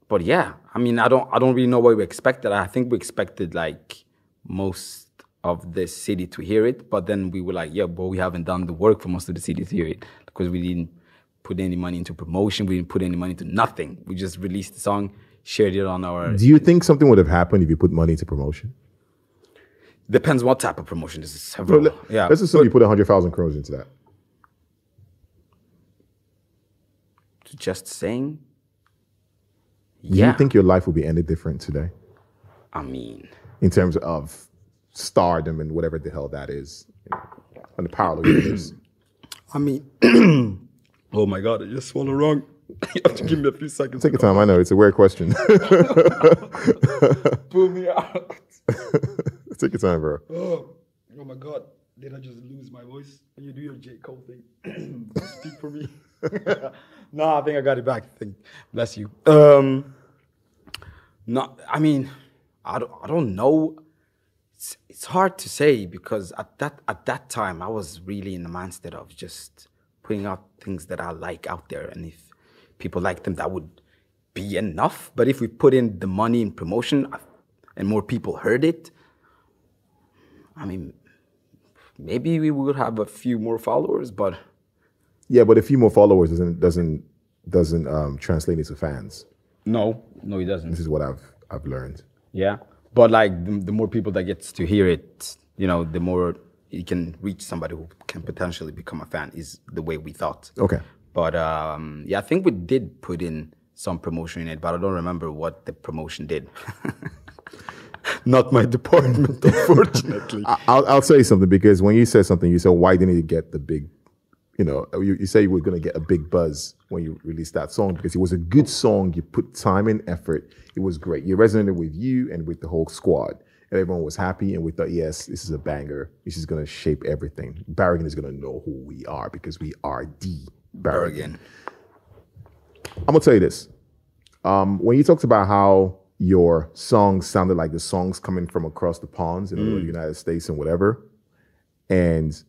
but yeah, I mean, I don't I don't really know what we expected. I think we expected like most of the city to hear it, but then we were like, yeah, but we haven't done the work for most of the city to hear it because we didn't put any money into promotion. We didn't put any money into nothing. We just released the song, shared it on our. Do you think something would have happened if you put money into promotion? Depends what type of promotion. This is several. Let, yeah, Let's assume you put 100,000 kroner into that. just saying. Do Yeah, you think your life will be any different today I mean. in terms of stardom and whatever the hell that is you know, on the parallel universe? I mean, oh my God, I just swallowed wrong. you have to give me a few seconds. Take your time. I know it's a weird question. Pull me out. Take your time, bro. Oh, oh my God, did I just lose my voice? Can you do your J. Cole thing? Speak for me. no, I think I got it back. Thank, bless you. Um, no, I mean, I don't, I don't know. It's, it's hard to say because at that at that time I was really in the mindset of just putting out things that I like out there, and if people like them, that would be enough. But if we put in the money in promotion and more people heard it, I mean, maybe we would have a few more followers, but Yeah, but a few more followers doesn't doesn't doesn't um, translate into fans. no, no, it doesn't. This is what I've I've learned. Yeah, but like the, the more people that gets to hear it, you know, the more it can reach somebody who can potentially become a fan. Is the way we thought. Okay. But um, yeah, I think we did put in some promotion in it, but I don't remember what the promotion did. Not my department, unfortunately. I'll I'll you something because when you said something, you said why didn't you get the big, you know, you, you say you were going to get a big buzz when you released that song because it was a good song. You put time and effort. It was great. You resonated with you and with the whole squad. And everyone was happy, and we thought, yes, this is a banger. This is going to shape everything. Barrigan is going to know who we are because we are the Barrigan. I'm gonna tell you this. Um, when you talked about how your songs sounded like the songs coming from across the ponds in the United States and whatever, and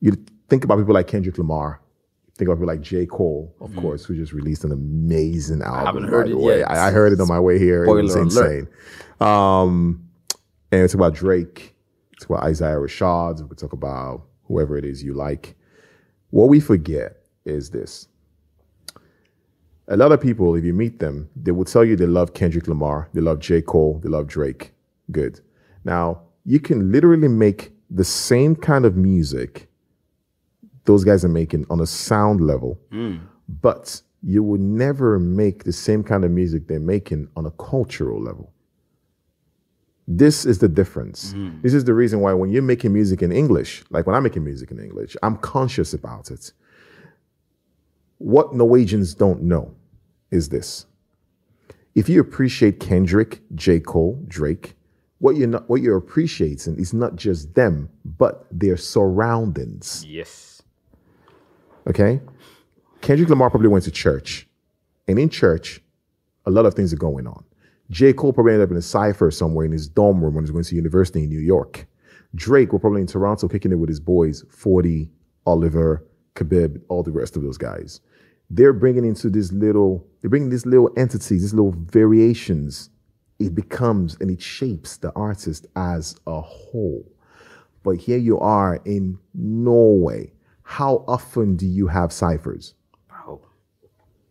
you think about people like Kendrick Lamar, think about people like J. Cole, of course, who just released an amazing album. I haven't heard it way. yet. I, I heard it on my way here. it was Spoiler alert. insane. Um, and it's about Drake. It's about Isaiah Rashad. We could talk about whoever it is you like. What we forget is this a lot of people, if you meet them, they will tell you they love Kendrick Lamar, they love J. Cole, they love Drake. Good. Now, you can literally make the same kind of music those guys are making on a sound level, mm. but you would never make the same kind of music they're making on a cultural level. This is the difference. Mm-hmm. This is the reason why when you're making music in English, like when I'm making music in English, I'm conscious about it. What Norwegians don't know is this. If you appreciate Kendrick, J. Cole, Drake, what you're not, what you're appreciating is not just them, but their surroundings. Yes. Okay? Kendrick Lamar probably went to church. And in church, a lot of things are going on. J. Cole probably ended up in a cipher somewhere in his dorm room when he was going to university in New York. Drake were probably in Toronto kicking it with his boys, 40, Oliver, Khabib, all the rest of those guys. They're bringing into this little, they're bringing these little entities, these little variations. It becomes and it shapes the artist as a whole. But here you are in Norway. How often do you have ciphers? Bro,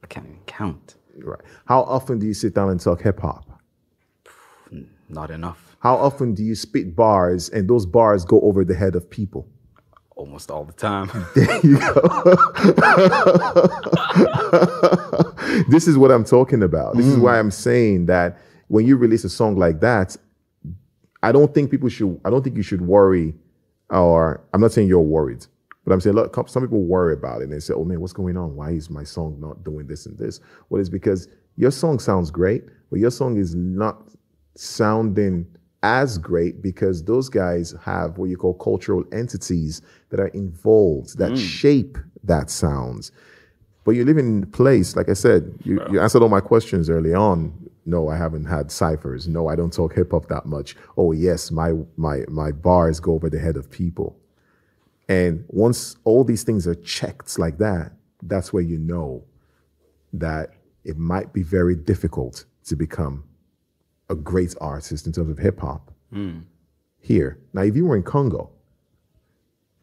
I can't even count. Right. How often do you sit down and talk hip hop? Not enough. How often do you spit bars and those bars go over the head of people? Almost all the time. There you go. this is what I'm talking about. This is why I'm saying that when you release a song like that, I don't think people should. I don't think you should worry. Or I'm not saying you're worried, but I'm saying look, some people worry about it and they say, "Oh man, what's going on? Why is my song not doing this and this?" Well, it's because your song sounds great, but your song is not sounding as great because those guys have what you call cultural entities that are involved that mm. shape that sounds. But you live in a place, like I said, you, you answered all my questions early on. No, I haven't had ciphers. No, I don't talk hip hop that much. Oh yes, my my my bars go over the head of people. And once all these things are checked like that, that's where you know that it might be very difficult to become a great artist in terms of hip hop hmm. here. Now, if you were in Congo,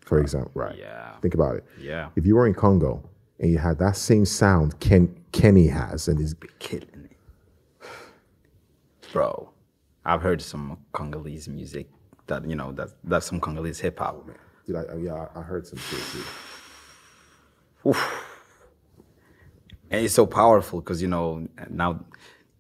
for example, right? Yeah. Think about it. Yeah. If you were in Congo and you had that same sound Ken, Kenny has, and his Killing it. Bro, I've heard some Congolese music that, you know, that that's some Congolese hip hop. Dude, I, oh, yeah, I heard some shit too. And it's so powerful because, you know, now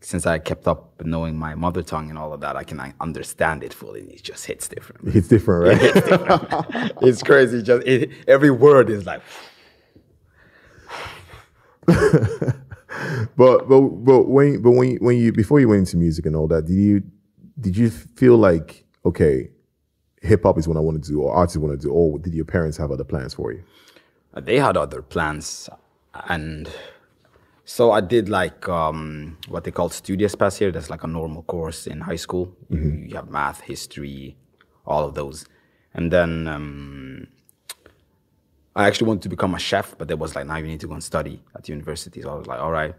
since I kept up knowing my mother tongue and all of that, I can I understand it fully. It just hits different. It's different, right? it's crazy. Just it, every word is like, but but but when but when you, when you before you went into music and all that, did you did you feel like okay, hip hop is what I want to do, or arts is what I want to do, or did your parents have other plans for you? they had other plans and so i did like um, what they call studious pass here that's like a normal course in high school. You, you have math history all of those. And then um, i actually wanted to become a chef but there was like now you need to go and study at university. So i was like all right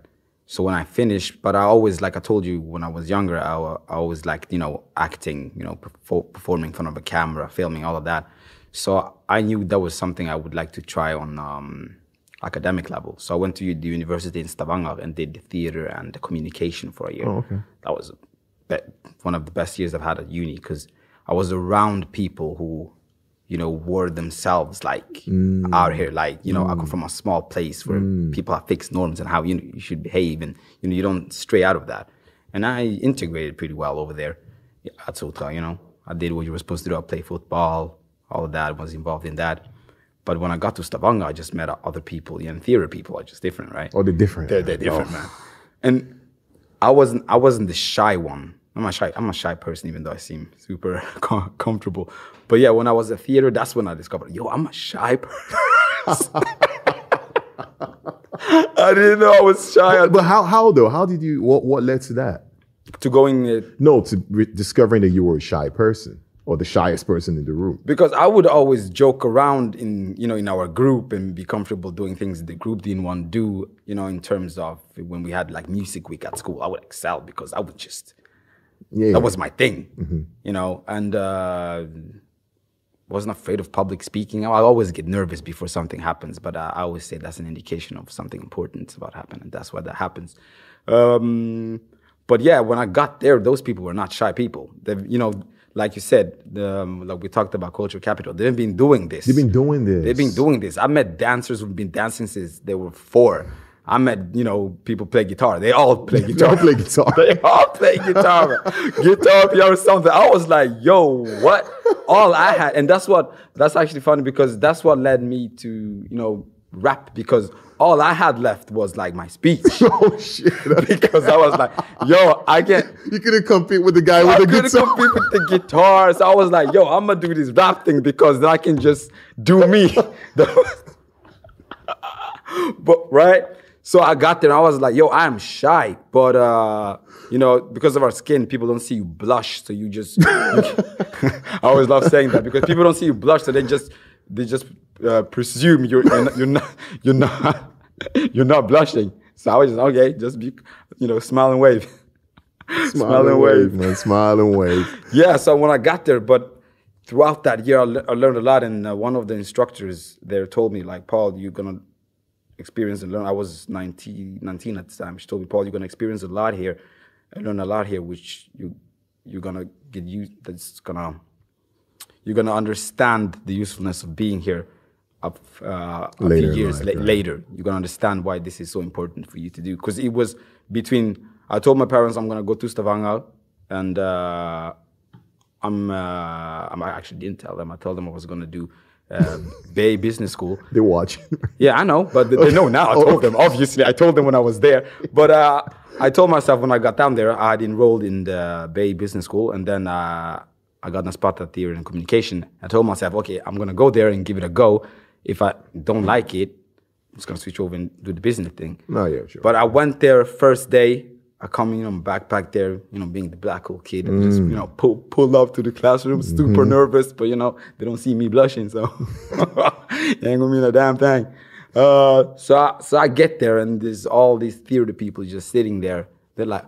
so when i finished but i always like i told you when i was younger i, I always liked you know acting you know perfor- performing in front of a camera filming all of that so I knew that was something I would like to try on um, academic level. So I went to the university in Stavanger and did theater and communication for a year. Oh, okay. That was one of the best years I've had at uni because I was around people who, you know, were themselves like mm. out here. Like, you know, I come mm. from a small place where mm. people have fixed norms and how you, know, you should behave and, you know, you don't stray out of that. And I integrated pretty well over there at Sotra, you know. I did what you were supposed to do. I played football, all of that, was involved in that. But when I got to Stavanger, I just met other people, and theater people are just different, right? Or they're different? They're, they're oh. different, man. And I wasn't I wasn't the shy one. I'm a shy I'm a shy person, even though I seem super com- comfortable. But yeah, when I was at theater, that's when I discovered, yo, I'm a shy person. I didn't know I was shy. But how how though? How did you? What what led to that? to going uh, No, to re- discovering that you were a shy person or the shyest person in the room. because I would always joke around in you know in our group and be comfortable doing things the group didn't want to do. You know, in terms of when we had like music week at school, I would excel because I would just Yeah, that was my thing. You know, and uh, wasn't afraid of public speaking. I always get nervous before something happens, but I, I always say that's an indication of something important about happening. and that's why that happens. Um, but yeah, when I got there, those people were not shy people. They, you know, like you said, the, um, like we talked about cultural capital. They've been doing this. They've been doing this. They've been doing this. I met dancers who've been dancing since they were four. I met, you know, people play guitar. They all play They guitar. all play guitar. they all play guitar. guitar, piano, something. I was like, yo, what? All I had, and that's what. That's actually funny because that's what led me to, you know, rap because all I had left was like my speech. oh shit! because I was like, yo, I can't. you couldn't compete with the guy I with the couldn't guitar. compete with the guitar. So I was like, yo, I'm gonna do this rap thing because then I can just do me. but right? So I got there and I was like, yo, I'm shy. But uh, you know, because of our skin, people don't see you blush. So you just I always love saying that because people don't see you blush, so they just they just uh, presume you're you're not, you're not you're not you're not blushing. So I was just okay, just be you know, smile and wave. Smile and wave, man. Smile and wave. Yeah, so when I got there, but throughout that year, I, le- I learned a lot. And uh, one of the instructors there told me, like, Paul, you're gonna experience and learn. I was 19, 19 at the time. She told me, Paul, you're gonna experience a lot here, and learn a lot here, which you you're gonna get used. That's gonna you're gonna understand the usefulness of being here. Of uh, a few years life, la- right. later, you're gonna understand why this is so important for you to do. Because it was between. I told my parents I'm gonna go to Stavanger, and uh, I'm. Uh, I'm- I actually didn't tell them. I told them I was gonna do uh, BI Business School. They watch. Yeah, I know, but they, they know now. I told them. Obviously, I told them when I was there. But uh, I told myself when I got down there, I had enrolled in the BI Business School, and then uh, I got a spot at Theory and Communication. I told myself, okay, I'm gonna go there and give it a go. If I don't like it, I'm just gonna switch over and do the business thing. no, yeah, sure. But I went there first day. I come, you know, backpack there, you know, being the black hole kid, and just, you know, pull pull up to the classroom, super nervous, but you know, they don't see me blushing, so ain't gonna mean a damn thing. Uh, so I, so I get there, and there's all these theater people just sitting there. They're like,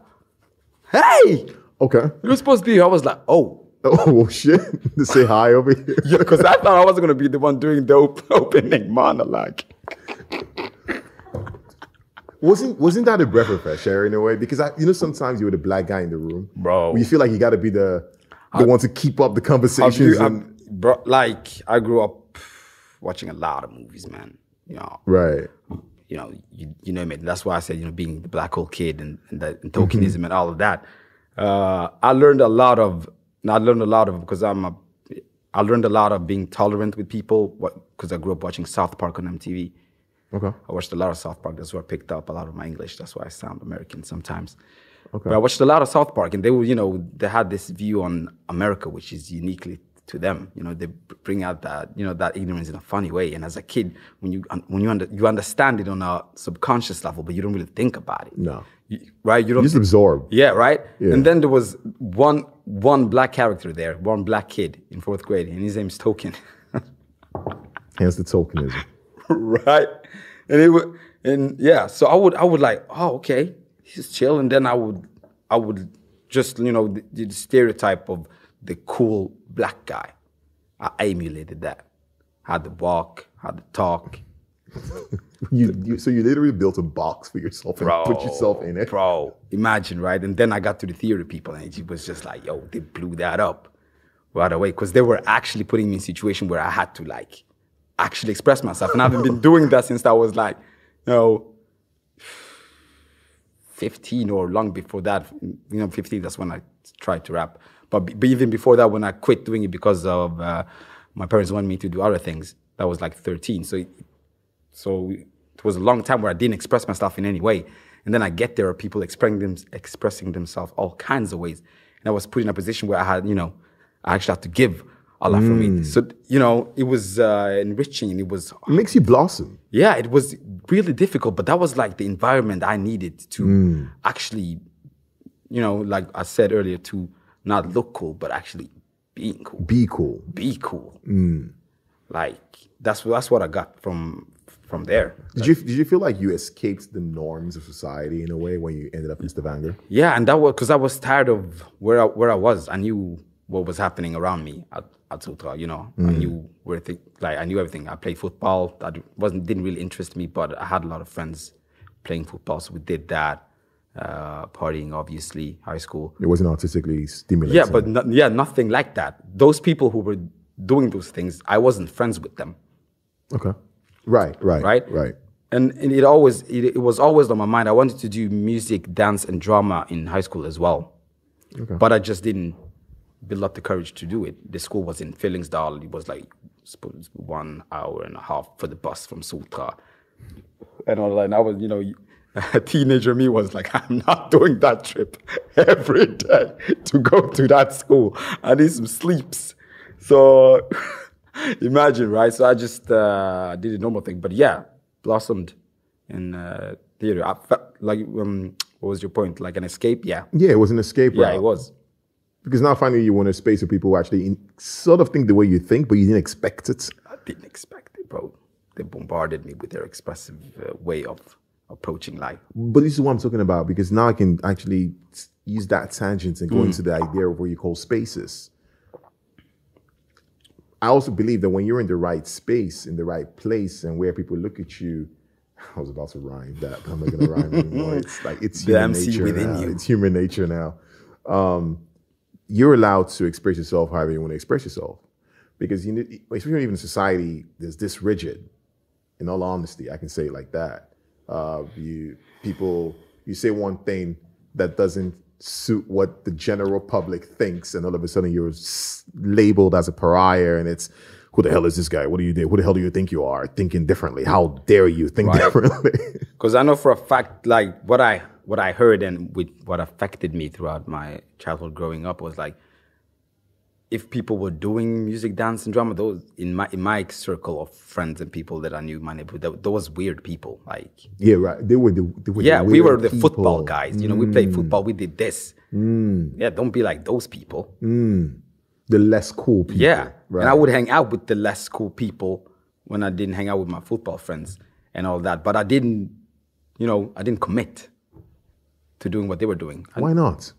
"Hey, okay. you're supposed to be." here." I was like, "Oh." Oh shit! to say hi over here. Yeah, because I thought I was gonna be the one doing the opening monologue. Wasn't wasn't that a breath of fresh air in a way? Because I, you know, sometimes you're the black guy in the room, Bro. You feel like you got to be the the one to keep up the conversations. and- bro, like I grew up watching a lot of movies, man. You know, right. you know, you, you know me. That's why I said, you know, being the black hole kid and, and, the, and tokenism and all of that. Uh, I learned a lot of. I learned a lot of because I'm a. I learned a lot of being tolerant with people because I grew up watching South Park on MTV. Okay. I watched a lot of South Park. That's where I picked up a lot of my English. That's why I sound American sometimes. Okay. But I watched a lot of South Park, and they were, you know, they had this view on America, which is uniquely to them. You know, they bring out that, you know, that ignorance in a funny way. And as a kid, when you when you under, you understand it on a subconscious level, but you don't really think about it. No. You- right? You don't You just absorb. yeah, right. Yeah. And then there was one one black character there, one black kid in fourth grade, and his name's Token. Hence the tokenism. Right? And it would, and yeah, so I would, I would like, oh, okay, he's chill, and then I would, I would just, you know, the, the stereotype of the cool black guy. I emulated that. Had to walk, had to talk, You, you so you literally built a box for yourself and bro. put yourself in it. bro. Imagine, right? And then I got to the theater people, and it was just like, yo, they blew that up right away because they were actually putting me in a situation where I had to like actually express myself, and I've been doing that since I was like, you know, 15 or long before that. You know, 15, that's when I tried to rap. But, but even before that, when I quit doing it because of uh, my parents wanted me to do other things, that was like 13. So, so it was a long time where I didn't express myself in any way. And then I get there, people expressing, them, expressing themselves all kinds of ways. And I was put in a position where I had, you know, I actually had to give a lot from it. So, you know, it was uh, enriching and it was It makes you blossom. yeah, it was really difficult, but that was like the environment I needed to hmm. actually, you know, like I said earlier, to not look cool, but actually being cool, Be cool. be cool. Hmm. Like that's that's what I got from from there. Did you did you feel like you escaped the norms of society in a way when you ended up in Stavanger? Yeah, and that was because I was tired of where I, where I was. I knew what was happening around me at, at Sotra. You know, I knew where th- like I knew everything. I played football. That wasn't didn't really interest me, but I had a lot of friends playing football, so we did that. Uh, partying, obviously, high school. It wasn't artistically stimulating. Yeah, but no, yeah, nothing like that. Those people who were doing those things, I wasn't friends with them. okay, right, right, Right? right. and, and it always it, it was always on my mind. I wanted to do music, dance, and drama in high school as well, but I just didn't build up the courage to do it. The school was in Fyllingsdal. It was like suppose one hour and a half for the bus from Sotra, and all that. And I was, you know, a teenager me was like, I'm not doing that trip every day to go to that school. I need some sleeps. So imagine, right? So I just uh, did a normal thing. But yeah, blossomed in uh, theater. I felt like, um, what was your point? Like an escape? Yeah. Yeah, it was an escape Yeah, route. it was. Because now finally you want a space where people actually in, sort of think the way you think, but you didn't expect it. I didn't expect it, bro. They bombarded me with their expressive uh, way of approaching life. But this is what I'm talking about because now I can actually use that tangent and go into the idea of what you call spaces. I also believe that when you're in the right space, in the right place, and where people look at you, I was about to rhyme that, but I'm not going to rhyme anymore. It's like it's The human MC nature within now. you. It's human nature now. Um, you're allowed to express yourself however you want to express yourself, because you need, especially even in society, there's this rigid in all honesty, I can say it like that. Uh, you people, you say one thing that doesn't suit what the general public thinks, and all of a sudden you're labeled as a pariah, and it's who the hell is this guy? What do you do? Who the hell do you think you are? Thinking differently? How dare you think Right. differently? Because I know for a fact, like what I what I heard and with what affected me throughout my childhood growing up was like, if people were doing music, dance, and drama, those in my in my circle of friends and people that I knew in my neighborhood, tho- those weird people. Like, yeah, right. They were the, they were the yeah, we were the football guys. You know, we played mm. football. We did this. Mm. Yeah, don't be like those people. Mm. the less cool people. Yeah. right. And I would hang out with the less cool people when I didn't hang out with my football friends and all that. But I didn't, you know, I didn't commit to doing what they were doing. I- Why not?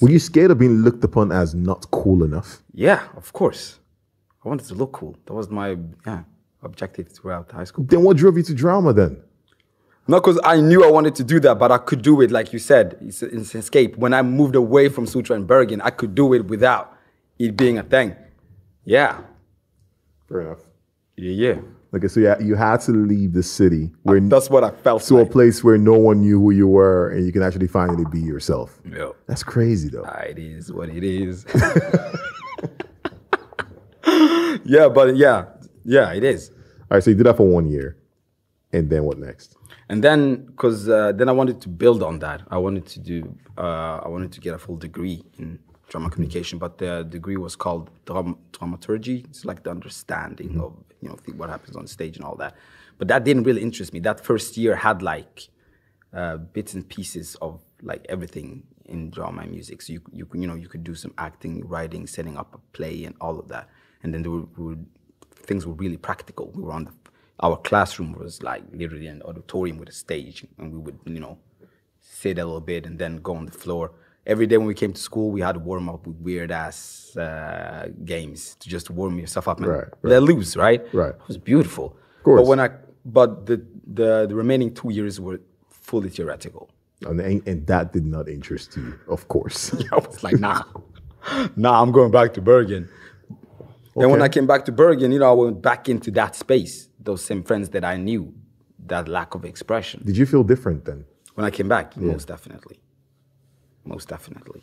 Were you scared of being looked upon as not cool enough? yeah, of course. I wanted to look cool. That was my yeah objective throughout high school. Then what drove you to drama then? Not because I knew I wanted to do that, but I could do it, like you said, it's, it's an escape. When I moved away from Sotra and Bergen, I could do it without it being a thing. Yeah. Fair enough. Yeah, yeah. Okay, so yeah, you had to leave the city where That's what I felt to a place where no one knew who you were, and you can actually finally be yourself. Yeah. That's crazy, though. Ah, it is what it is. yeah, but yeah, yeah, it is. All right, so you did that for one year, and then what next? And then, because uh, then I wanted to build on that. I wanted to do. Uh, I wanted to get a full degree in drama communication, but the degree was called dram- dramaturgy. It's like the understanding of you know th- what happens on stage and all that. But that didn't really interest me. That first year had like uh, bits and pieces of like everything in drama and music. So you you could- you know you could do some acting, writing, setting up a play, and all of that. And then there were, were things were really practical. We were on the our classroom was like literally an auditorium with a stage, and we would you know sit a little bit and then go on the floor. Every day when we came to school, we had to warm up with weird ass uh, games to just warm yourself up and Right, right. let loose, right? Right. It was beautiful. Of course. But when I but the, the the remaining two years were fully theoretical. And, and, and that did not interest you, of course. I was like, nah, nah, I'm going back to Bergen. And when I came back to Bergen, you know, I went back into that space, those same friends that I knew, that lack of expression. did you feel different then? When I came back, most definitely. Most definitely.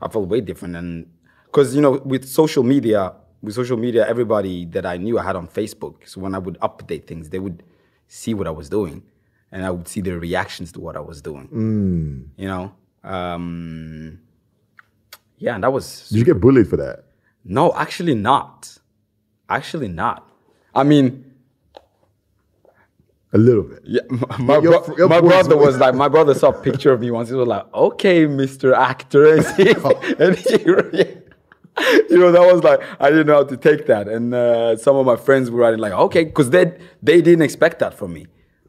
I felt way different. And because, you know, with social media, with social media, everybody that I knew I had on Facebook. So when I would update things, they would see what I was doing and I would see their reactions to what I was doing. You know? Um, yeah, and that was Did you get bullied for that? no, actually not. Actually not. I mean, A little bit. yeah, my, Your- bro- your my brother was- like, my brother saw a picture of me once. He was like, okay, Mr. Actor. And he, and he- you know, that was like, I didn't know how to take that. And uh, some of my friends were writing like, okay, because they, they didn't expect that from me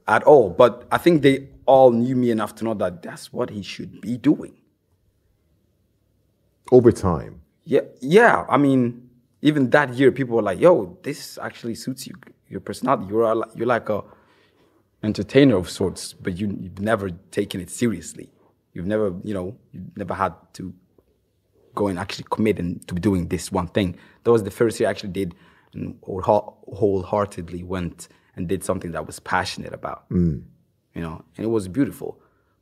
at all. But I think they all knew me enough to know that that's what he should be doing. Over time. Yeah, yeah. I mean, even that year, people were like, "Yo, this actually suits you, your personality. You're a, you're like a entertainer of sorts, but you, you've never taken it seriously. You've never, you know, you've never had to go and actually commit and to doing this one thing. That was the first year I actually did and wholeheartedly went and did something that I was passionate about. Mm. You know, and it was beautiful.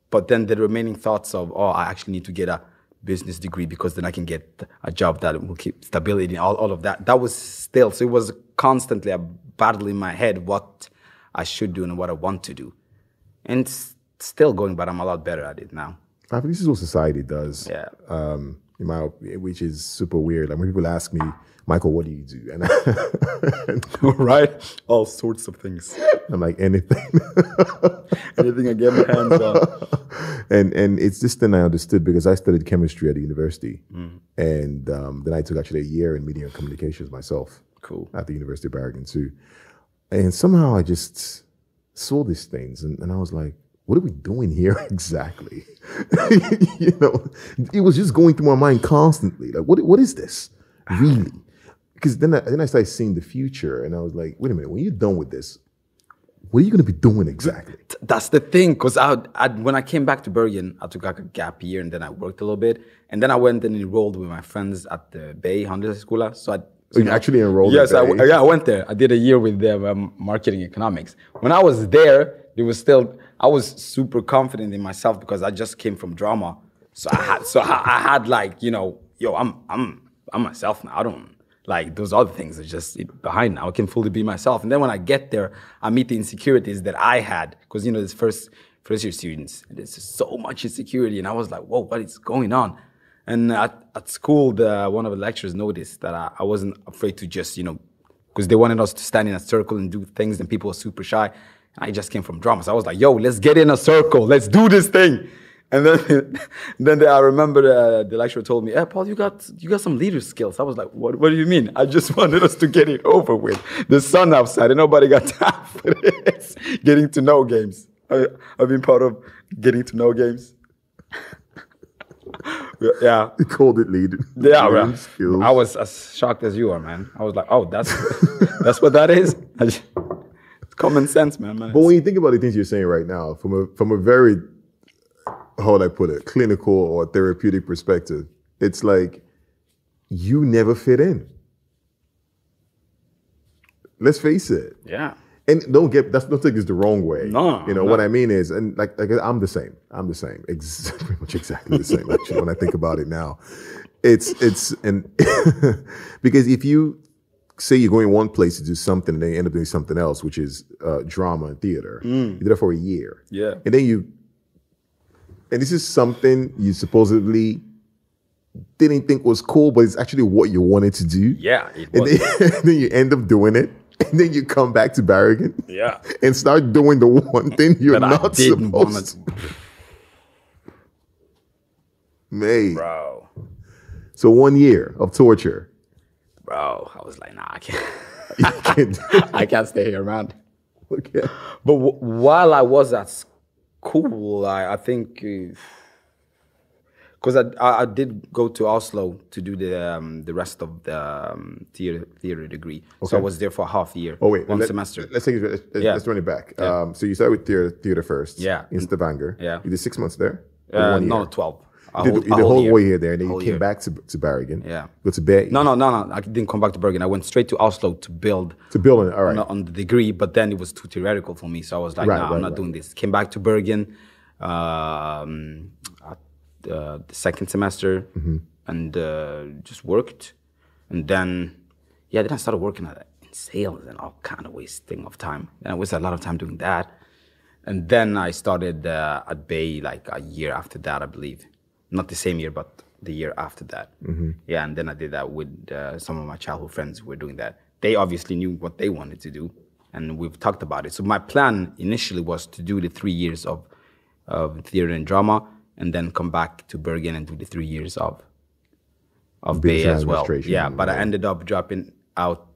But then the remaining thoughts of, oh, I actually need to get a business degree because then I can get a job that will keep stability and all, all of that. That was still, so it was constantly a battle in my head what I should do and what I want to do. And it's still going, but I'm a lot better at it now. I think this is what society does. Yeah. Um, in my, op- which is super weird. Like when people ask me, Michael, what do you do? And, I, right? All sorts of things. I'm like anything. Anything I get my hands on. and and it's this thing I understood because I studied chemistry at the university, and um, then I took actually a year in media and communications myself. Cool. At the University of Bergen too, and somehow I just saw these things, and, and I was like, "What are we doing here exactly?" you know, it was just going through my mind constantly. Like, what what is this really? Because then I, then I started seeing the future, and I was like, "Wait a minute! When you're done with this, what are you going to be doing exactly?" That's the thing, because I, I, when I came back to Bergen, I took like a gap year and then I worked a little bit. And then I went and enrolled with my friends at the BI Handelsskola. So I So you actually enrolled Yes, I, yeah, I went there. I did a year with them, um, marketing economics. When I was there, there was still, I was super confident in myself because I just came from drama. So I had, so I, I had like, you know, yo, I'm, I'm, I'm myself now. I don't, like those other things are just behind now. I can fully be myself. And then when I get there, I meet the insecurities that I had because you know this first first year students, there's so much insecurity, and I was like, whoa, what is going on? And at, at school, the one of the lecturers noticed that I, I wasn't afraid to just you know because they wanted us to stand in a circle and do things, and people were super shy. And I just came from drama, so I was like, yo, let's get in a circle, let's do this thing. And then, then the, I remember uh, the lecturer told me, "Hey, Paul, you got you got some leader skills." I was like, "What? What do you mean? I just wanted us to get it over with. The sun outside, and nobody got time for this. Getting to know games. I, I've been part of getting to know games. Yeah, They called it lead. yeah, bro. skills. I was as shocked as you are, man. I was like, "Oh, that's that's what that is." Just- it's common sense, man. man. But when you think about the things you're saying right now, from a from a very how would I put it, clinical or therapeutic perspective, it's like you never fit in. Let's face it. yeah, And don't get that's don't take this the wrong way. No, you know no. what I mean is, and like, like I'm the same. I'm the same. Ex- pretty much exactly the same. Actually, when I think about it now, it's it's and because if you say you're going one place to do something and then you end up doing something else, which is uh, drama and theater, you did that for a year, Yeah. and then you, and this is something you supposedly didn't think was cool, but it's actually what you wanted to do. yeah, it And then, and then you end up doing it, and then you come back to Bergen yeah. and start doing the one thing you're That not supposed to. Mate. bro. So one year of torture. bro. I was like, nah, I can't. Can't I can't stay here, man. okay. But w- while I was at school, I, I think uh, because I, I I did go to Oslo to do the um, the rest of the um, theater theater degree. So I was there for half a year. Oh wait, one let, semester. Let's take it. Let's, Yeah. let's run it back. Yeah. Um, so you started with theater, theater first. Yeah. In Stavanger. Yeah. You did six months there. Uh, no, twelve. You did, whole- you did the whole year. way here there, and then you came year. back to to Bergen. Yeah. Go to BI. No, no, no, no. I didn't come back to Bergen. I went straight to Oslo to build To build on it. All right. on, on the degree, but then it was too theoretical for me. So I was like, Right, nah, right, I'm not right. doing this. Came back to Bergen um, at uh, the second semester Mm-hmm. and uh, just worked. And then, yeah, then I started working at, in sales and all kind of wasting of time. And I wasted a lot of time doing that. And then I started uh, at BI like a year after that, I believe. Not the same year, but the year after that. Yeah, and then I did that with uh, some of my childhood friends who were doing that. They obviously knew what they wanted to do, and we've talked about it. So my plan initially was to do the three years of, of theater and drama, and then come back to Bergen and do the three years of of BI as well. Yeah, but I ended up dropping out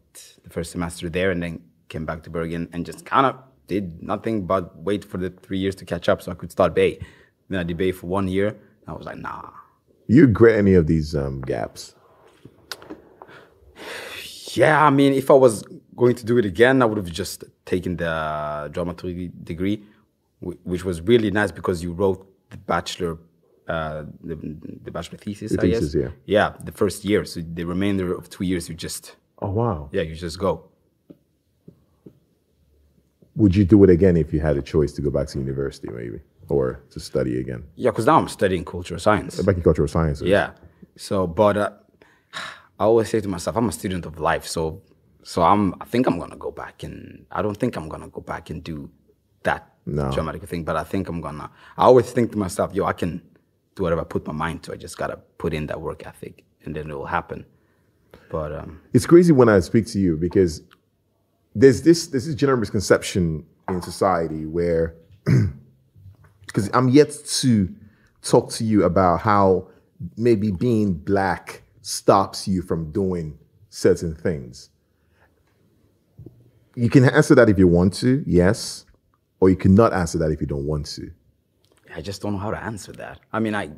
the first semester there, and then came back to Bergen and just kind of did nothing but wait for the three years to catch up so I could start BI. Then I did BI for one year. And I was like, nah. You regret any of these um, gaps? Yeah, I mean, if I was going to do it again, I would have just taken the dramaturgy degree, which was really nice because you wrote the bachelor, uh, the, the bachelor thesis. The I guess. thesis, yeah. Yeah, the first year. So the remainder of two years, you just Oh wow. yeah, you just go. Would you do it again if you had a choice to go back to university, maybe, or to study again? Yeah, because now I'm studying cultural science. Back in cultural sciences. Yeah. So, but uh, I always say to myself, I'm a student of life. So, so I'm. I think I'm gonna go back and I don't think I'm gonna go back and do that No. dramatic thing. But I think I'm gonna. I always think to myself, yo, I can do whatever I put my mind to. I just gotta put in that work ethic, and then it will happen. But um, It's crazy when I speak to you because there's this there's this general misconception in society where because I'm yet to talk to you about how maybe being black stops you from doing certain things. You can answer that if you want to, yes, or you cannot answer that if you don't want to. I just don't know how to answer that. I mean, I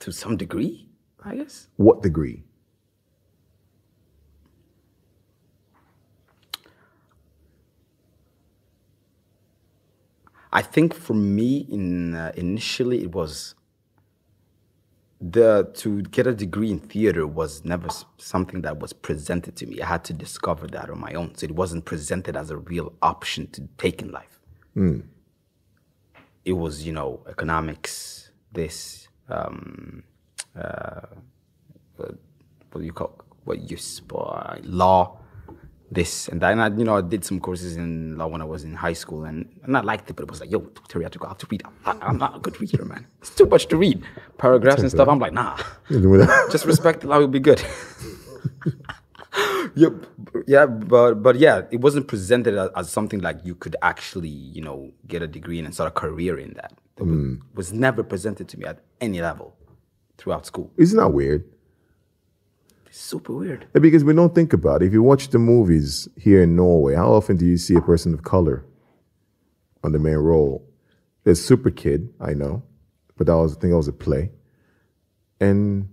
to some degree, I guess. What degree? I think for me, in uh, initially it was the to get a degree in theater was never something that was presented to me. I had to discover that on my own. So it wasn't presented as a real option to take in life. It was, you know, economics, this, um, uh, what do you call what you sp- law, this and that. And I, you know, I did some courses in law when I was in high school, and, and I liked it, but it was like, yo, Terry, I have to go, I have to read. I, I'm not a good reader, man. It's too much to read. Paragraphs and stuff. I'm like, nah. Just respect the law will be good. b- yeah, but but yeah, it wasn't presented as, as something like you could actually, you know, get a degree in and start a career in that. It was, mm. was never presented to me at any level throughout school. Isn't that weird? It's super weird. Yeah, Because we don't think about it. If you watch the movies here in Norway, how often do you see a person of color on the main role? There's Super Kid, I know, but that was I think that was a play, and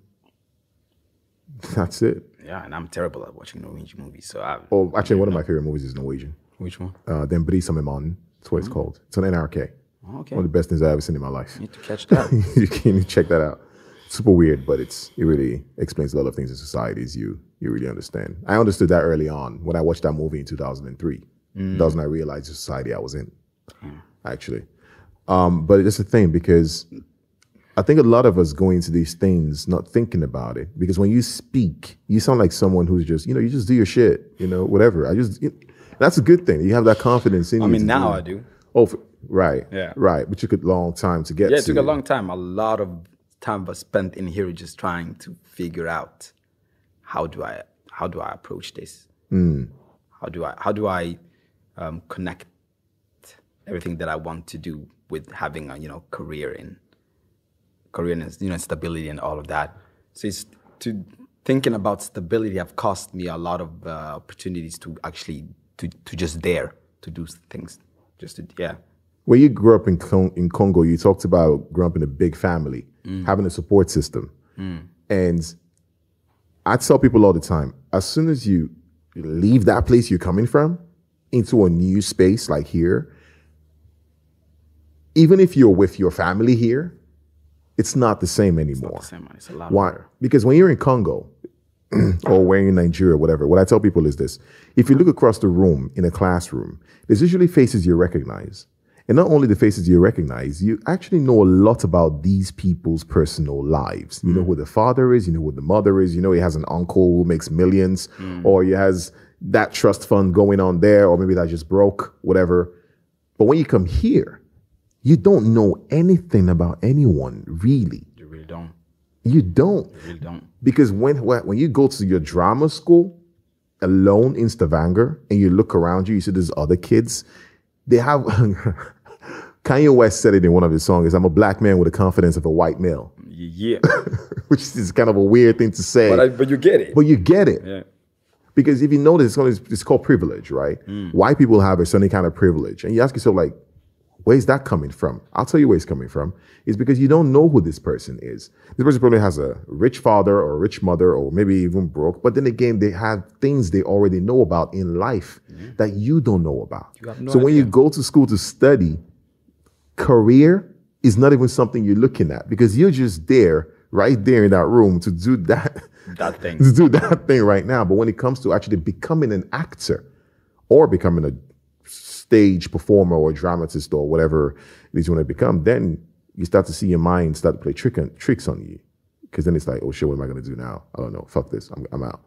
that's it. Yeah, and I'm terrible at watching Norwegian movies. So I. Oh, actually, one of my favorite movies is Norwegian. Which one? Uh, Den brysomme mannen. That's what it's called. It's on NRK. Okay. One of the best things I've ever seen in my life. You need to catch that. you can check that out. Super weird, but it's it really explains a lot of things in societies you you really understand. I understood that early on when I watched that movie in 2003. That was when I realized the society I was in, actually. Um, but it's a thing because I think a lot of us go into these things not thinking about it. Because when you speak, you sound like someone who's just you know you just do your shit, you know whatever. I just that's a good thing. You have that confidence in I you. mean, now do I do. Oh, f- right. Yeah. Right. But took a long time to get Yeah, to it took a long time. A lot of time was spent in here just trying to figure out how do I how do I approach this? How do I how do I um, connect everything that I want to do with having a you know career in career and you know stability and all of that. So it's to thinking about stability have cost me a lot of uh, opportunities to actually to to just dare to do things. Just to yeah. When you grew up in Con- in Congo, you talked about growing up in a big family, having a support system, and I tell people all the time: as soon as you leave that place you're coming from into a new space like here, even if you're with your family here, it's not the same anymore. Same it's a lot. Why? Because when you're in Congo or when you're in Nigeria, whatever, what I tell people is this: if you look across the room in a classroom, there's usually faces you recognize. And not only the faces you recognize, you actually know a lot about these people's personal lives. You know mm. who the father is, you know who the mother is, you know he has an uncle who makes millions, mm. or he has that trust fund going on there, or maybe that just broke, whatever. But when you come here, you don't know anything about anyone, really. You really don't. You don't. You really don't. Because when when you go to your drama school alone in Stavanger and you look around you, you see these other kids. They have Kanye West said it in one of his songs. I'm a black man with the confidence of a white male, Yeah. which is kind of a weird thing to say, but, I, but, you get it. But you get it. yeah. Because if you notice, it's called, it's called privilege, right? Mm. White people have a certain kind of privilege, and you ask yourself, like, where's that coming from? I'll tell you where it's coming from. It's because you don't know who this person is. This person probably has a rich father or a rich mother, or maybe even broke. But then again, they have things they already know about in life mm-hmm. that you don't know about. No so when you go to school to study, career is not even something you're looking at because you're just there, right there in that room to do that That thing. to do that thing right now. But when it comes to actually becoming an actor or becoming a stage performer or dramatist or whatever it is you want to become, then you start to see your mind start to play trick on, tricks on you. Because then it's like, oh shit, what am I going to do now? I don't know. Fuck this. I'm, I'm out.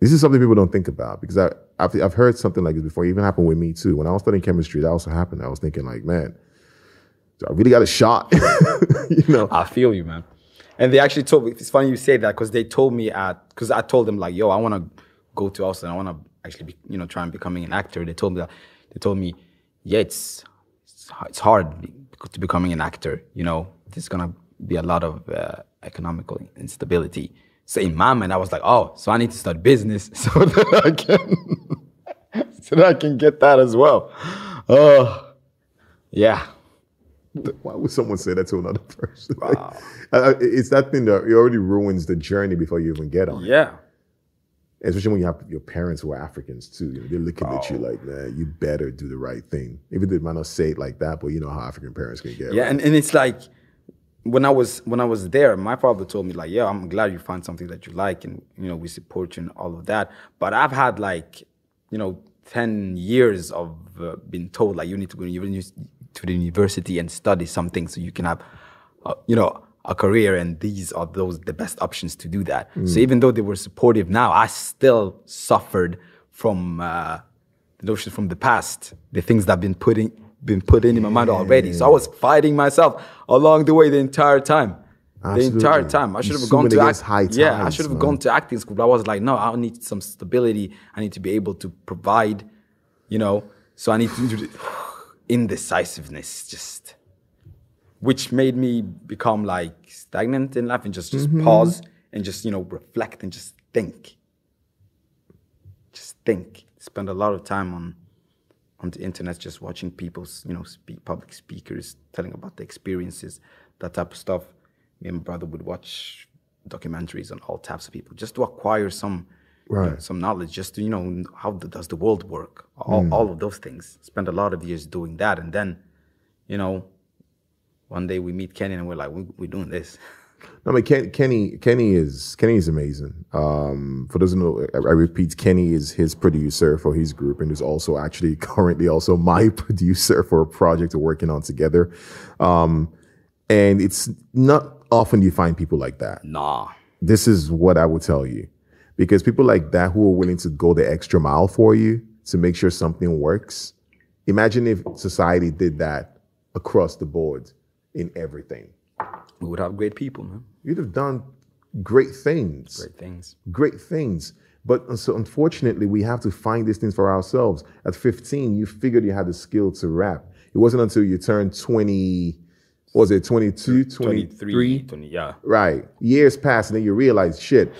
This is something people don't think about because I, I've, I've heard something like this before. It even happened with me too. When I was studying chemistry, that also happened. I was thinking like, man, I really got a shot. you know, I feel you, man. And they actually told me. It's funny you say that because they told me at because I told them like, yo, I want to go to Austin. I want to actually, be, you know, try and becoming an actor. They told me that. They told me, yeah, it's it's, hard to becoming an actor. You know, there's gonna be a lot of uh, economical instability. So in my mind, I was like, oh, so I need to start business so that I can, so that I can get that as well. Oh, yeah. Why would someone say that to another person? Wow. Like, uh, uh, it's that thing that it already ruins the journey before you even get on. Yeah. Especially when you have your parents who are Africans too. You know, they're looking oh. at you like, man, you better do the right thing. Even though they might not say it like that, but you know how African parents can get. Yeah, right? and, and it's like when I was when I was there, my father told me like, "Yeah, I'm glad you find something that you like, and you know we support you and all of that." But I've had like, you know, ten years of uh, being told like you need to go to the university and study something so you can have, uh, you know, a career, and these are those the best options to do that. Mm. So even though they were supportive now, I still suffered from uh, the notions from the past, the things that I've been putting been put in, in my mind already. So I was fighting myself along the way the entire time. Absolutely. The entire time. I should have gone to act- times, Yeah, I should have gone to acting school. But I was like, no, I need some stability. I need to be able to provide, you know. So I need to do indecisiveness, just which made me become like stagnant in life and just just mm-hmm. pause and just you know reflect and just think. Just think. Spend a lot of time on on the internet just watching people's you know speak public speakers telling about the experiences that type of stuff me and my brother would watch documentaries on all types of people just to acquire some right. you know, some knowledge just to you know how the, does the world work all, mm. all of those things spend a lot of years doing that and then you know one day we meet kenny and we're like we, we're doing this No, I mean Ken, Kenny. Kenny is Kenny is amazing. Um, for those who know, I, I, repeat, Kenny is his producer for his group, and is also actually currently also my producer for a project we're working on together. Um, and it's not often you find people like that. Nah. This is what I would tell you, because people like that who are willing to go the extra mile for you to make sure something works. Imagine if society did that across the board in everything we would have great people, man. You'd have done great things. Great things. Great things. But uh, so unfortunately, we have to find these things for ourselves. At 15, you figured you had the skill to rap. It wasn't until you turned 20, was it 22, 23? 20, yeah. Right. Years passed, and then you realize, shit,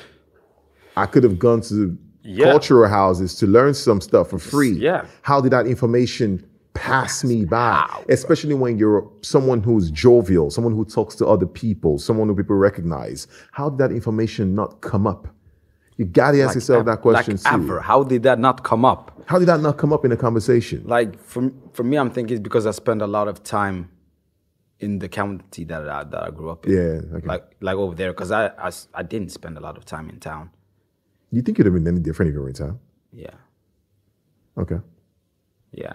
I could have gone to yeah. cultural houses to learn some stuff for free. Yeah. How did that information pass me by, especially when you're someone who's jovial, someone who talks to other people, someone who people recognize. How did that information not come up? You gotta ask like, yourself that question like Ever. How did that not come up? How did that not come up in a conversation? Like for for me, I'm thinking it's because I spend a lot of time in the county that I, that I grew up in. Yeah, okay. like like over there, because I, I I didn't spend a lot of time in town. You think it'd have been any different if you were in town? Yeah. Okay. Yeah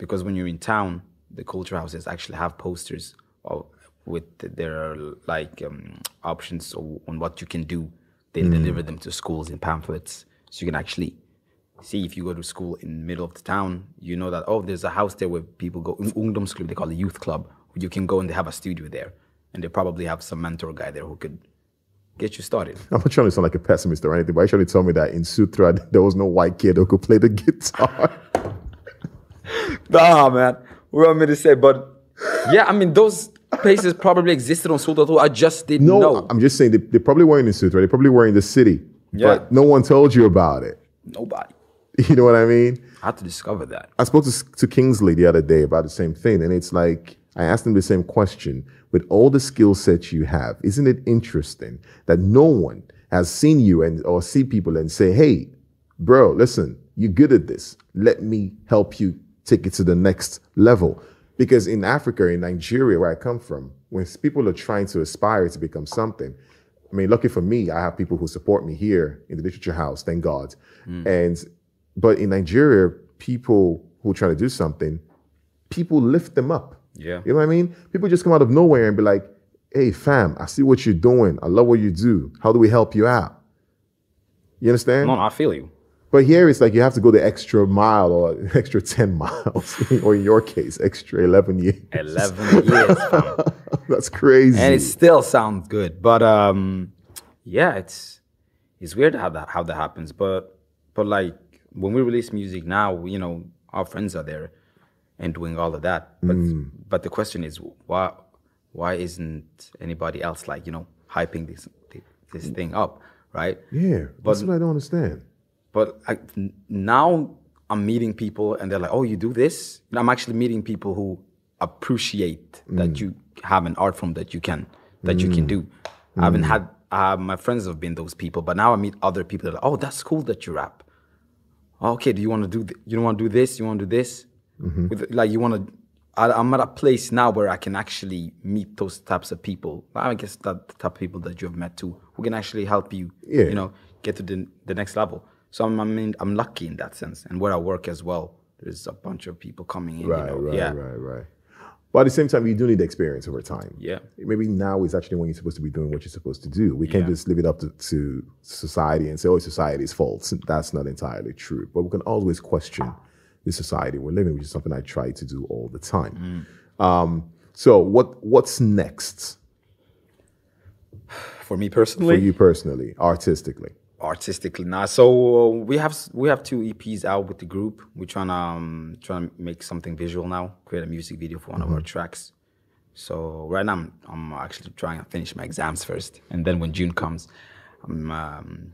because when you're in town, the culture houses actually have posters of, with their like um, options on what you can do. They mm. deliver them to schools in pamphlets, so you can actually see if you go to school in the middle of the town. You know that oh, there's a house there where people go. Ungdomsklubb, they call it youth club. Where you can go and they have a studio there, and they probably have some mentor guy there who could get you started. I'm not trying to sound like a pessimist or anything, but actually told me that in Sotra there was no white kid who could play the guitar. nah, man. What want me to say? But yeah, I mean, those places probably existed on Sultan. I just didn't no, know. I'm just saying they, they probably weren't in the Sotra. They probably were in the city. Yeah. But no one told you about it. Nobody. You know what I mean? I had to discover that. I spoke to, to Kingsley the other day about the same thing. And it's like, I asked him the same question. With all the skill sets you have, isn't it interesting that no one has seen you and or see people and say, hey, bro, listen, you're good at this. Let me help you take it to the next level. Because in Africa, in Nigeria, where I come from, when people are trying to aspire to become something, I mean, lucky for me, I have people who support me here in the literature house, thank God. Mm. And but in Nigeria, people who are trying to do something, people lift them up. Yeah. You know what I mean? People just come out of nowhere and be like, hey, fam, I see what you're doing. I love what you do. How do we help you out? You understand? No, no, I feel you. But here it's like you have to go the extra mile or extra 10 miles, or in your case, extra 11 years. 11 years. That's crazy. and it still sounds good. But um, yeah, it's it's weird how that how that happens. But but like when we release music now, you know, our friends are there and doing all of that. But but the question is why why isn't anybody else like you know hyping this this thing up, right? yeah, that's what I don't understand. But I, now I'm meeting people and they're like, "Oh, you do this?" And I'm actually meeting people who appreciate that mm. you have an art form that you can that you can mm. do. I haven't mm. had uh, my friends have been those people, but now I meet other people that are like, "Oh, that's cool that you rap." Okay, do you want to do? You don't want to do this? You want to do this? Mm-hmm. With like you want to. I, I'm at a place now where I can actually meet those types of people. I guess that the type of people that you have met too, who can actually help you. Yeah. You know, get to the, the next level. So I'm, I mean, I'm lucky in that sense. And where I work as well, there's a bunch of people coming in. Right, you know? right, yeah. right, right. But at the same time, you do need experience over time. Yeah. Maybe now is actually when you're supposed to be doing what you're supposed to do. We can't Yeah. just leave it up to, to society and say, oh, it's society's fault. That's not entirely true. But we can always question the society we're living, which is something I try to do all the time. Mm. Um, so what what's next For me personally? for you personally, artistically? Artistically now. So uh, we have we have two EPs out with the group. We're trying to um, trying to make something visual now. Create a music video for one of our tracks. So right now I'm, I'm actually trying to finish my exams first, and then when June comes, I'm um,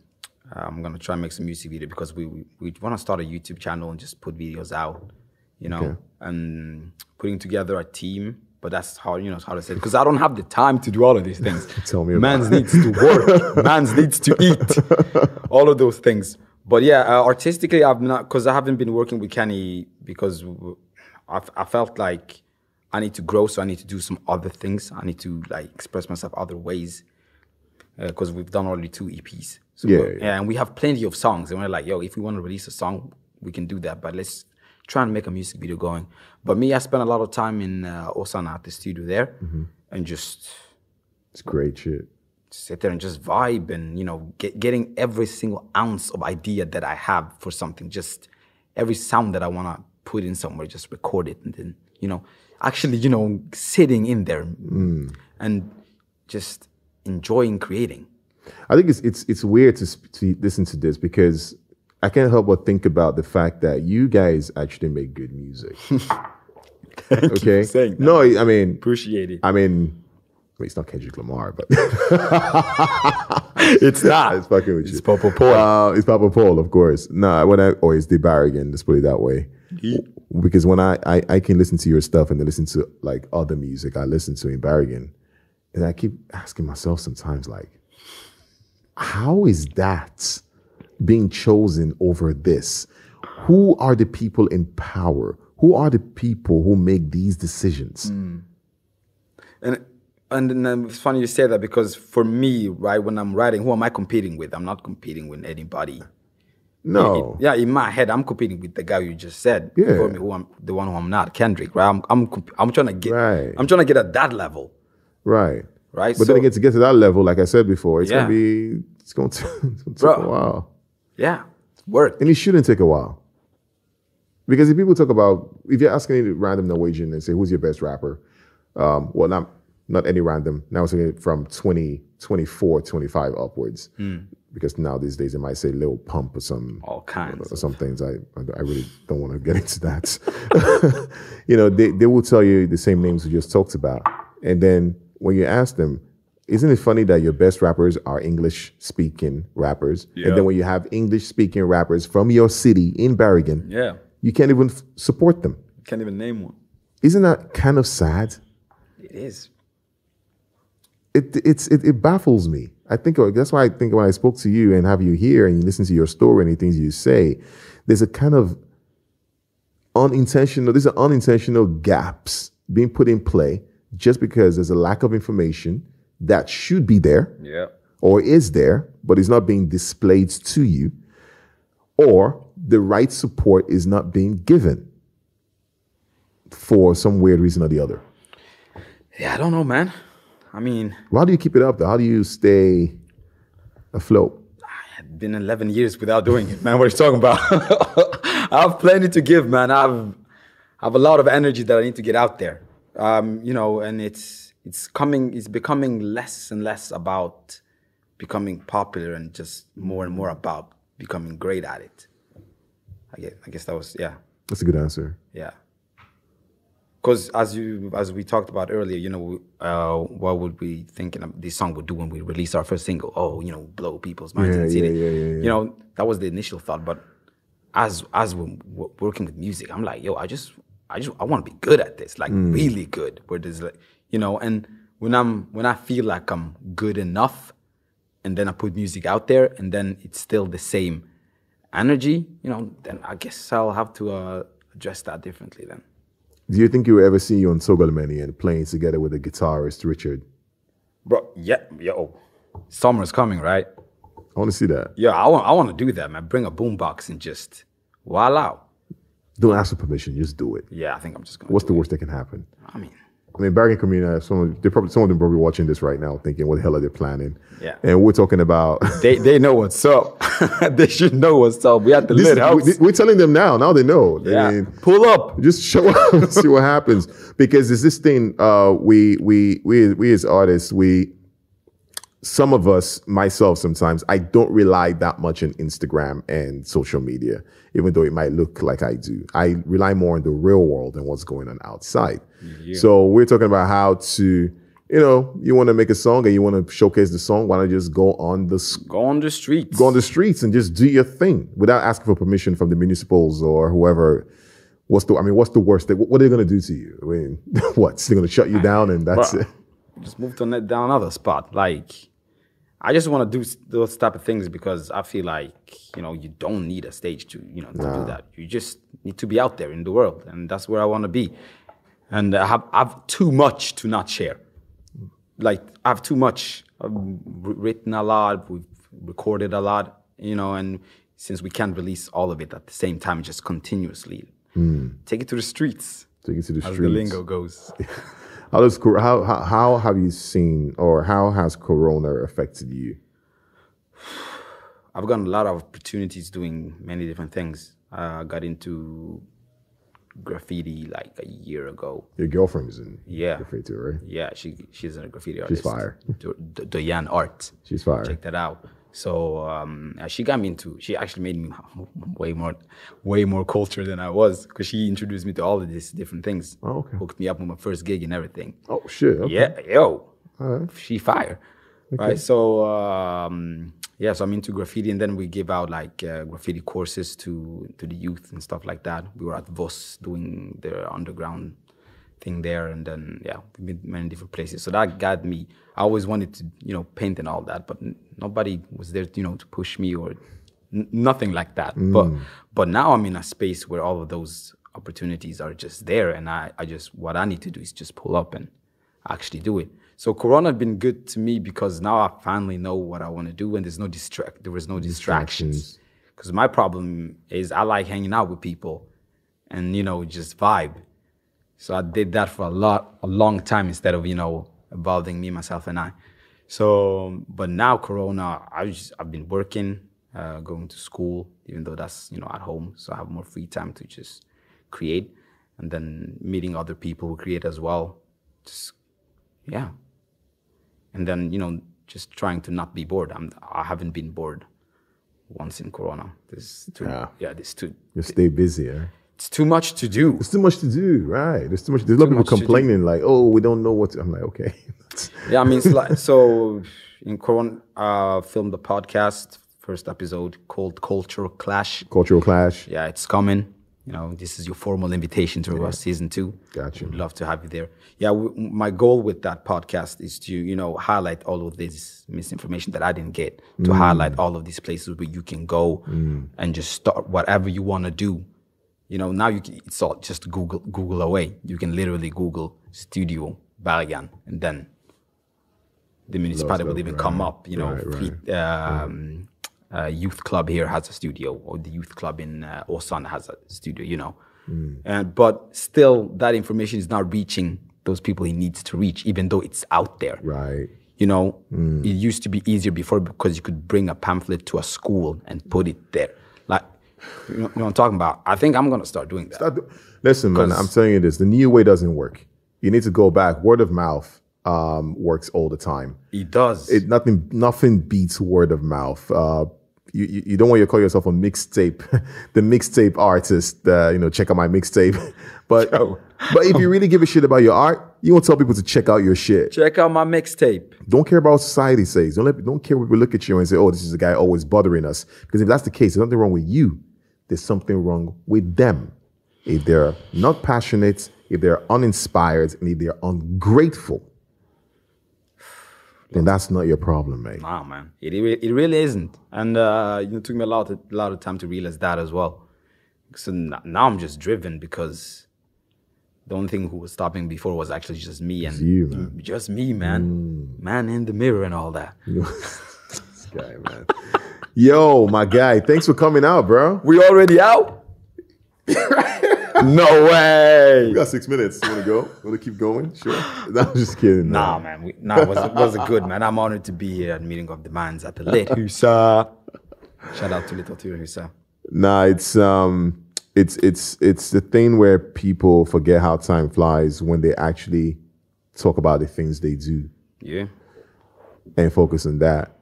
I'm gonna try and make some music video because we we, we want to start a YouTube channel and just put videos out, you know, Okay. and putting together a team. But that's how you know how to say it. because I don't have the time to do all of these things. Tell me Man's needs to work. Man's needs to eat. All of those things. But yeah, uh, artistically, I've not because I haven't been working with Kenny because I felt like I need to grow, so I need to do some other things. I need to like express myself other ways because we've done already two EPs. So Yeah, yeah. and we have plenty of songs, and we're like, yo, if we want to release a song, we can do that. But let's try to make a music video going. But me, I spent a lot of time in uh, Åsane at the studio there, Mm-hmm. and just It's great shit. sit there and just vibe and you know get, getting every single ounce of idea that i have for something just every sound that i want to put in somewhere just record it and then you know actually you know sitting in there and just enjoying creating I think it's it's it's weird to, to listen to this because I can't help but think about the fact that you guys actually make good music. okay. No, I mean, appreciate it I mean, it's not Kendrick Lamar, but it's not it's fucking with it's you. Papa Paul. Uh, it's Papa Paul, of course. No, when I or it's the Bergen, let's put it that way. Because when I, I I can listen to your stuff and then listen to like other music I listen to in Bergen, and I keep asking myself sometimes like, how is that being chosen over this? Who are the people in power? Who are the people who make these decisions? Mm. and and then it's funny you say that because for me right when i'm writing who am i competing with i'm not competing with anybody No. Yeah, in my head, I'm competing with the guy you just said. Yeah. before me, who I'm the one who I'm not, Kendrick. Right? I'm I'm I'm trying to get. Right. I'm trying to get at that level. Right. Right. But so, then again, to get to that level, like I said before, it's Yeah. gonna be it's gonna, t- it's gonna take Bro. a while. Yeah, work. And it shouldn't take a while. Because if people talk about if you're asking any random Norwegian and say who's your best rapper, um, well not not any random, now it's from 20, 24, 25 upwards. Hmm. Because now these days they might say Lil Pump or some All kinds. or some things. I I really don't want to get into that. you know, they, they will tell you the same names we just talked about. And then when you ask them, isn't it funny that your best rappers are English speaking rappers? And then when you have English speaking rappers from your city in Bergen, Yeah, you can't even f- support them. can't even name one. Isn't that kind of sad? It is. It, it's, it, it baffles me. I think uh, that's why I think when I spoke to you and have you here and you listen to your story and the things you say, there's a kind of unintentional, there's an unintentional gaps being put in play just because there's a lack of information that should be there Yeah. or is there, but is not being displayed to you, or the right support is not being given. for some weird reason or the other? Yeah, I don't know, man. I mean, How do you keep it up? Though? How do you stay afloat? I've been 11 years without doing it, man. What are you talking about? I have plenty to give, man. I've I have a lot of energy that I need to get out there. Um, you know, and it's it's coming, it's becoming less and less about becoming popular and just more and more about becoming great at it. I guess, I guess that was yeah, That's a good answer. yeah. Because as you as we talked about earlier, you know, uh, what would we thinking this song would do when we release our first single? Oh, you know, blow people's minds Yeah, and yeah, yeah, yeah, yeah. You know, that was the initial thought. But as as we're working with music, I'm like, yo, I just I just I want to be good at this, like Mm. really good. Where there's like, you know, and when I'm when I feel like I'm good enough, and then I put music out there, and then it's still the same energy, you know, then I guess I'll have to uh, address that differently then. Do you think you will ever see you on Sogalmeni and playing together with the guitarist Richard? Bro, yeah, yo, summer's coming, right? I want to see that. Yeah, I want, I want to do that, man. Bring a boombox and just voila. Don't ask for permission, just do it. Yeah, I think I'm just gonna. What's the it. worst that can happen? I mean, I mean, Bergen Community, some of, they're probably, some of them probably watching this right now thinking, what the hell are they planning? Yeah. And we're talking about. they they know what's up. they should know what's up. We had the This lit house. we, are telling them now. Now they know. I yeah, mean, pull up. just show up and see what happens because there's this thing uh we we we we as artists we some of us myself sometimes i don't rely that much on instagram and social media even though it might look like i do i rely more on the real world and what's going on outside so we're talking about how to you know you want to make a song and you want to showcase the song why not just go on the Go on the streets. go on the streets and just do your thing without asking for permission from the municipals or whoever. What's the? I mean, what's the worst? thing? What are they going to do to you? I mean, what? They're going to shut you down and that's Bruh. it. just move to down another spot. Like, I just want to do those type of things because I feel like you know you don't need a stage to you know to do that. You just need to be out there in the world, and that's where I want to be. And I have I have too much to not share. Like I have too much. I've written a lot. We've recorded a lot. You know, and since we can't release all of it at the same time, just continuously hmm. take it to the streets. Take it to the As streets. the lingo goes. How does how, how how have you seen or how has Corona affected you? I've gotten a lot of opportunities doing many different things. I got into graffiti like a year ago. Your girlfriend is in Yeah. graffiti right? Yeah, she she's in a graffiti artist. fire. D- D- Diane Art. She's fire. Check that out. So um, she got me into. She actually made me way more, way more cultured than I was because she introduced me to all of these different things. Oh, okay. Hooked me up with my first gig and everything. Oh shit! Okay. Yeah, yo, Alright. she fire, Okay. right? So um, yeah, so I'm into graffiti, and then we give out like uh, graffiti courses to to the youth and stuff like that. We were at Voss doing the underground thing there, and then yeah, we've been many different places. So that got me. I always wanted to you know paint and all that, but nobody was there you know to push me or nothing like that. Mm. But but now I'm in a space where all of those opportunities are just there, and I I just what I need to do is just pull up and actually do it. So Corona been good to me because now I finally know what I want to do, and there's no distract. There was no distractions. Because my problem is I like hanging out with people, and you know just vibe. So I did that for a lot, a long time instead of you know involving me, myself, and I. So, but now Corona, I just I've been working, uh, going to school, even though that's you know at home, so I have more free time to just create, and then meeting other people who create as well. Just yeah, and then you know just trying to not be bored. I'm I haven't been bored once in Corona. This too Yeah. yeah, this too You stay busy. It's too much to do. It's too much to do, right? There's too much. There's a lot of people much to do. complaining, like, "Oh, we don't know what." To. I'm like, okay. Yeah, I mean, it's like, so in Corona, uh, filmed the podcast, first episode called Cultural Clash. Cultural clash. Yeah, it's coming. You know, this is your formal invitation to our season two. Gotcha. Would love to have you there. Yeah, w- my goal with that podcast is to, you know, highlight all of this misinformation that I didn't get, to highlight all of these places where you can go and just start whatever you want to do. You know, now you can, it's all just Google Google away. You can literally Google Studio Bergen, and then the municipality will even come up. You know, right, right, um, uh, youth club here has a studio, or the youth club in uh, Åsane has a studio. You know, And but still, that information is not reaching those people he needs to reach, even though it's out there. Right. You know, it used to be easier before because you could bring a pamphlet to a school and put it there. Like, you know, you know what I'm talking about? I think I'm gonna start doing that. Start do- Listen, man, I'm telling you this: the new way doesn't work. You need to go back. Word of mouth um, works all the time. It does. It nothing nothing beats word of mouth. Uh, you, you you don't want to call yourself a mixtape, the mixtape artist. Uh, you know, check out my mixtape. But Yo. but if you really give a shit about your art, you won't tell people to check out your shit. Check out my mixtape. Don't care about what society says. Don't let don't care what people look at you and say, "Oh, this is a guy always bothering us." Because if that's the case, there's nothing wrong with you. There's something wrong with them. If they're not passionate, if they're uninspired, and if they're ungrateful, then that's not your problem, mate. Nah, man, it it, it really isn't. And uh, you know, it took me a lot of, a lot of time to realize that as well. So now I'm just driven because the only thing who was stopping before was actually just me and you, man. Mm. just me, man, man in the mirror and all that. This guy, man. Yo, my guy, thanks for coming out, bro. We already out? no way. We got six minutes. You want to go? Want to keep going? Sure. No, I'm just kidding. Nah, man. We, nah, it was, it was a good, man. I'm honored to be here at Meeting of the Minds at the Lit Husa. Shout out to Litteraturhuset. Nah, it's um, it's it's it's the thing where people forget how time flies when they actually talk about the things they do Yeah. and focus on that,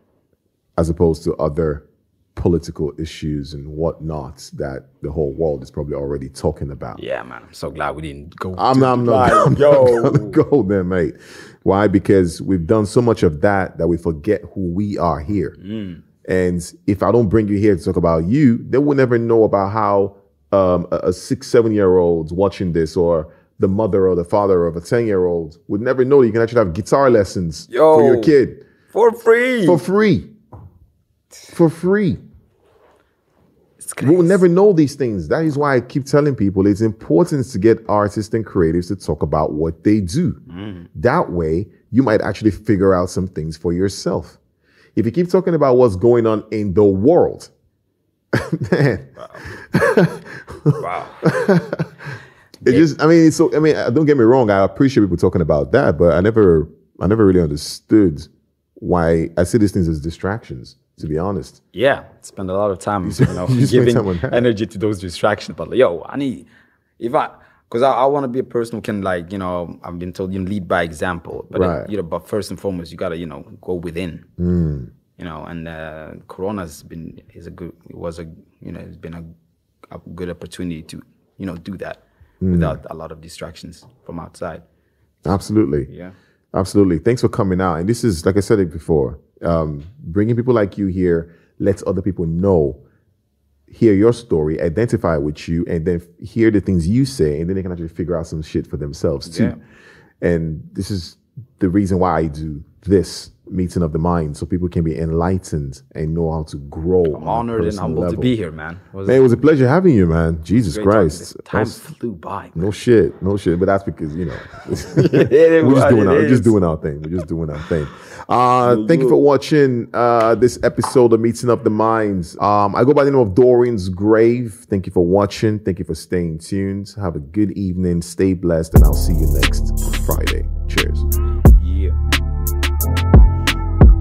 as opposed to other political issues and whatnot that the whole world is probably already talking about. Yeah, man. I'm so glad we didn't go. I'm, to I'm, not, I'm Yo. not go there, mate. Why? Because we've done so much of that that we forget who we are here. Mm. And if I don't bring you here to talk about you, they will never know about how um, a, a six, seven year old watching this or the mother or the father of a 10 year old would never know that you can actually have guitar lessons Yo. for your kid For free. for free. For free. We will never know these things. That is why I keep telling people it's important to get artists and creatives to talk about what they do. That way, you might actually figure out some things for yourself. If you keep talking about what's going on in the world, man, Wow. wow. it just, I mean, so, I mean, uh, don't get me wrong. I appreciate people talking about that, but I never, I never really understood why I see these things as distractions, to be honest. Yeah, spend a lot of time, you know, you giving energy to those distractions. But like, yo, I need if I because I, I want to be a person who can like you know I've been told you know, lead by example. But Right. you know, but first and foremost, you gotta you know go within. Mm. You know, and uh, Corona's been is a good it was a you know it's been a, a good opportunity to you know do that Mm. without a lot of distractions from outside. Absolutely. Yeah. Absolutely. Thanks for coming out. And this is, like I said it before, um, bringing people like you here lets other people know, hear your story, identify with you, and then hear the things you say, and then they can actually figure out some shit for themselves too. Yeah. And this is the reason why I do this meeting of the mind, so people can be enlightened and know how to grow. I'm honored and humbled to be here, man. It was Man, it was a pleasure having you, man. Jesus great talking to Christ. Time That's- flew by. no shit, no shit. But that's because you know we're just doing our, we're just doing our thing. We're just doing our thing. Uh, thank you for watching uh, this episode of Meeting Up the Minds. Um, I go by the name of Dorian's Grave. Thank you for watching. Thank you for staying tuned. Have a good evening. Stay blessed, and I'll see you next Friday. Cheers.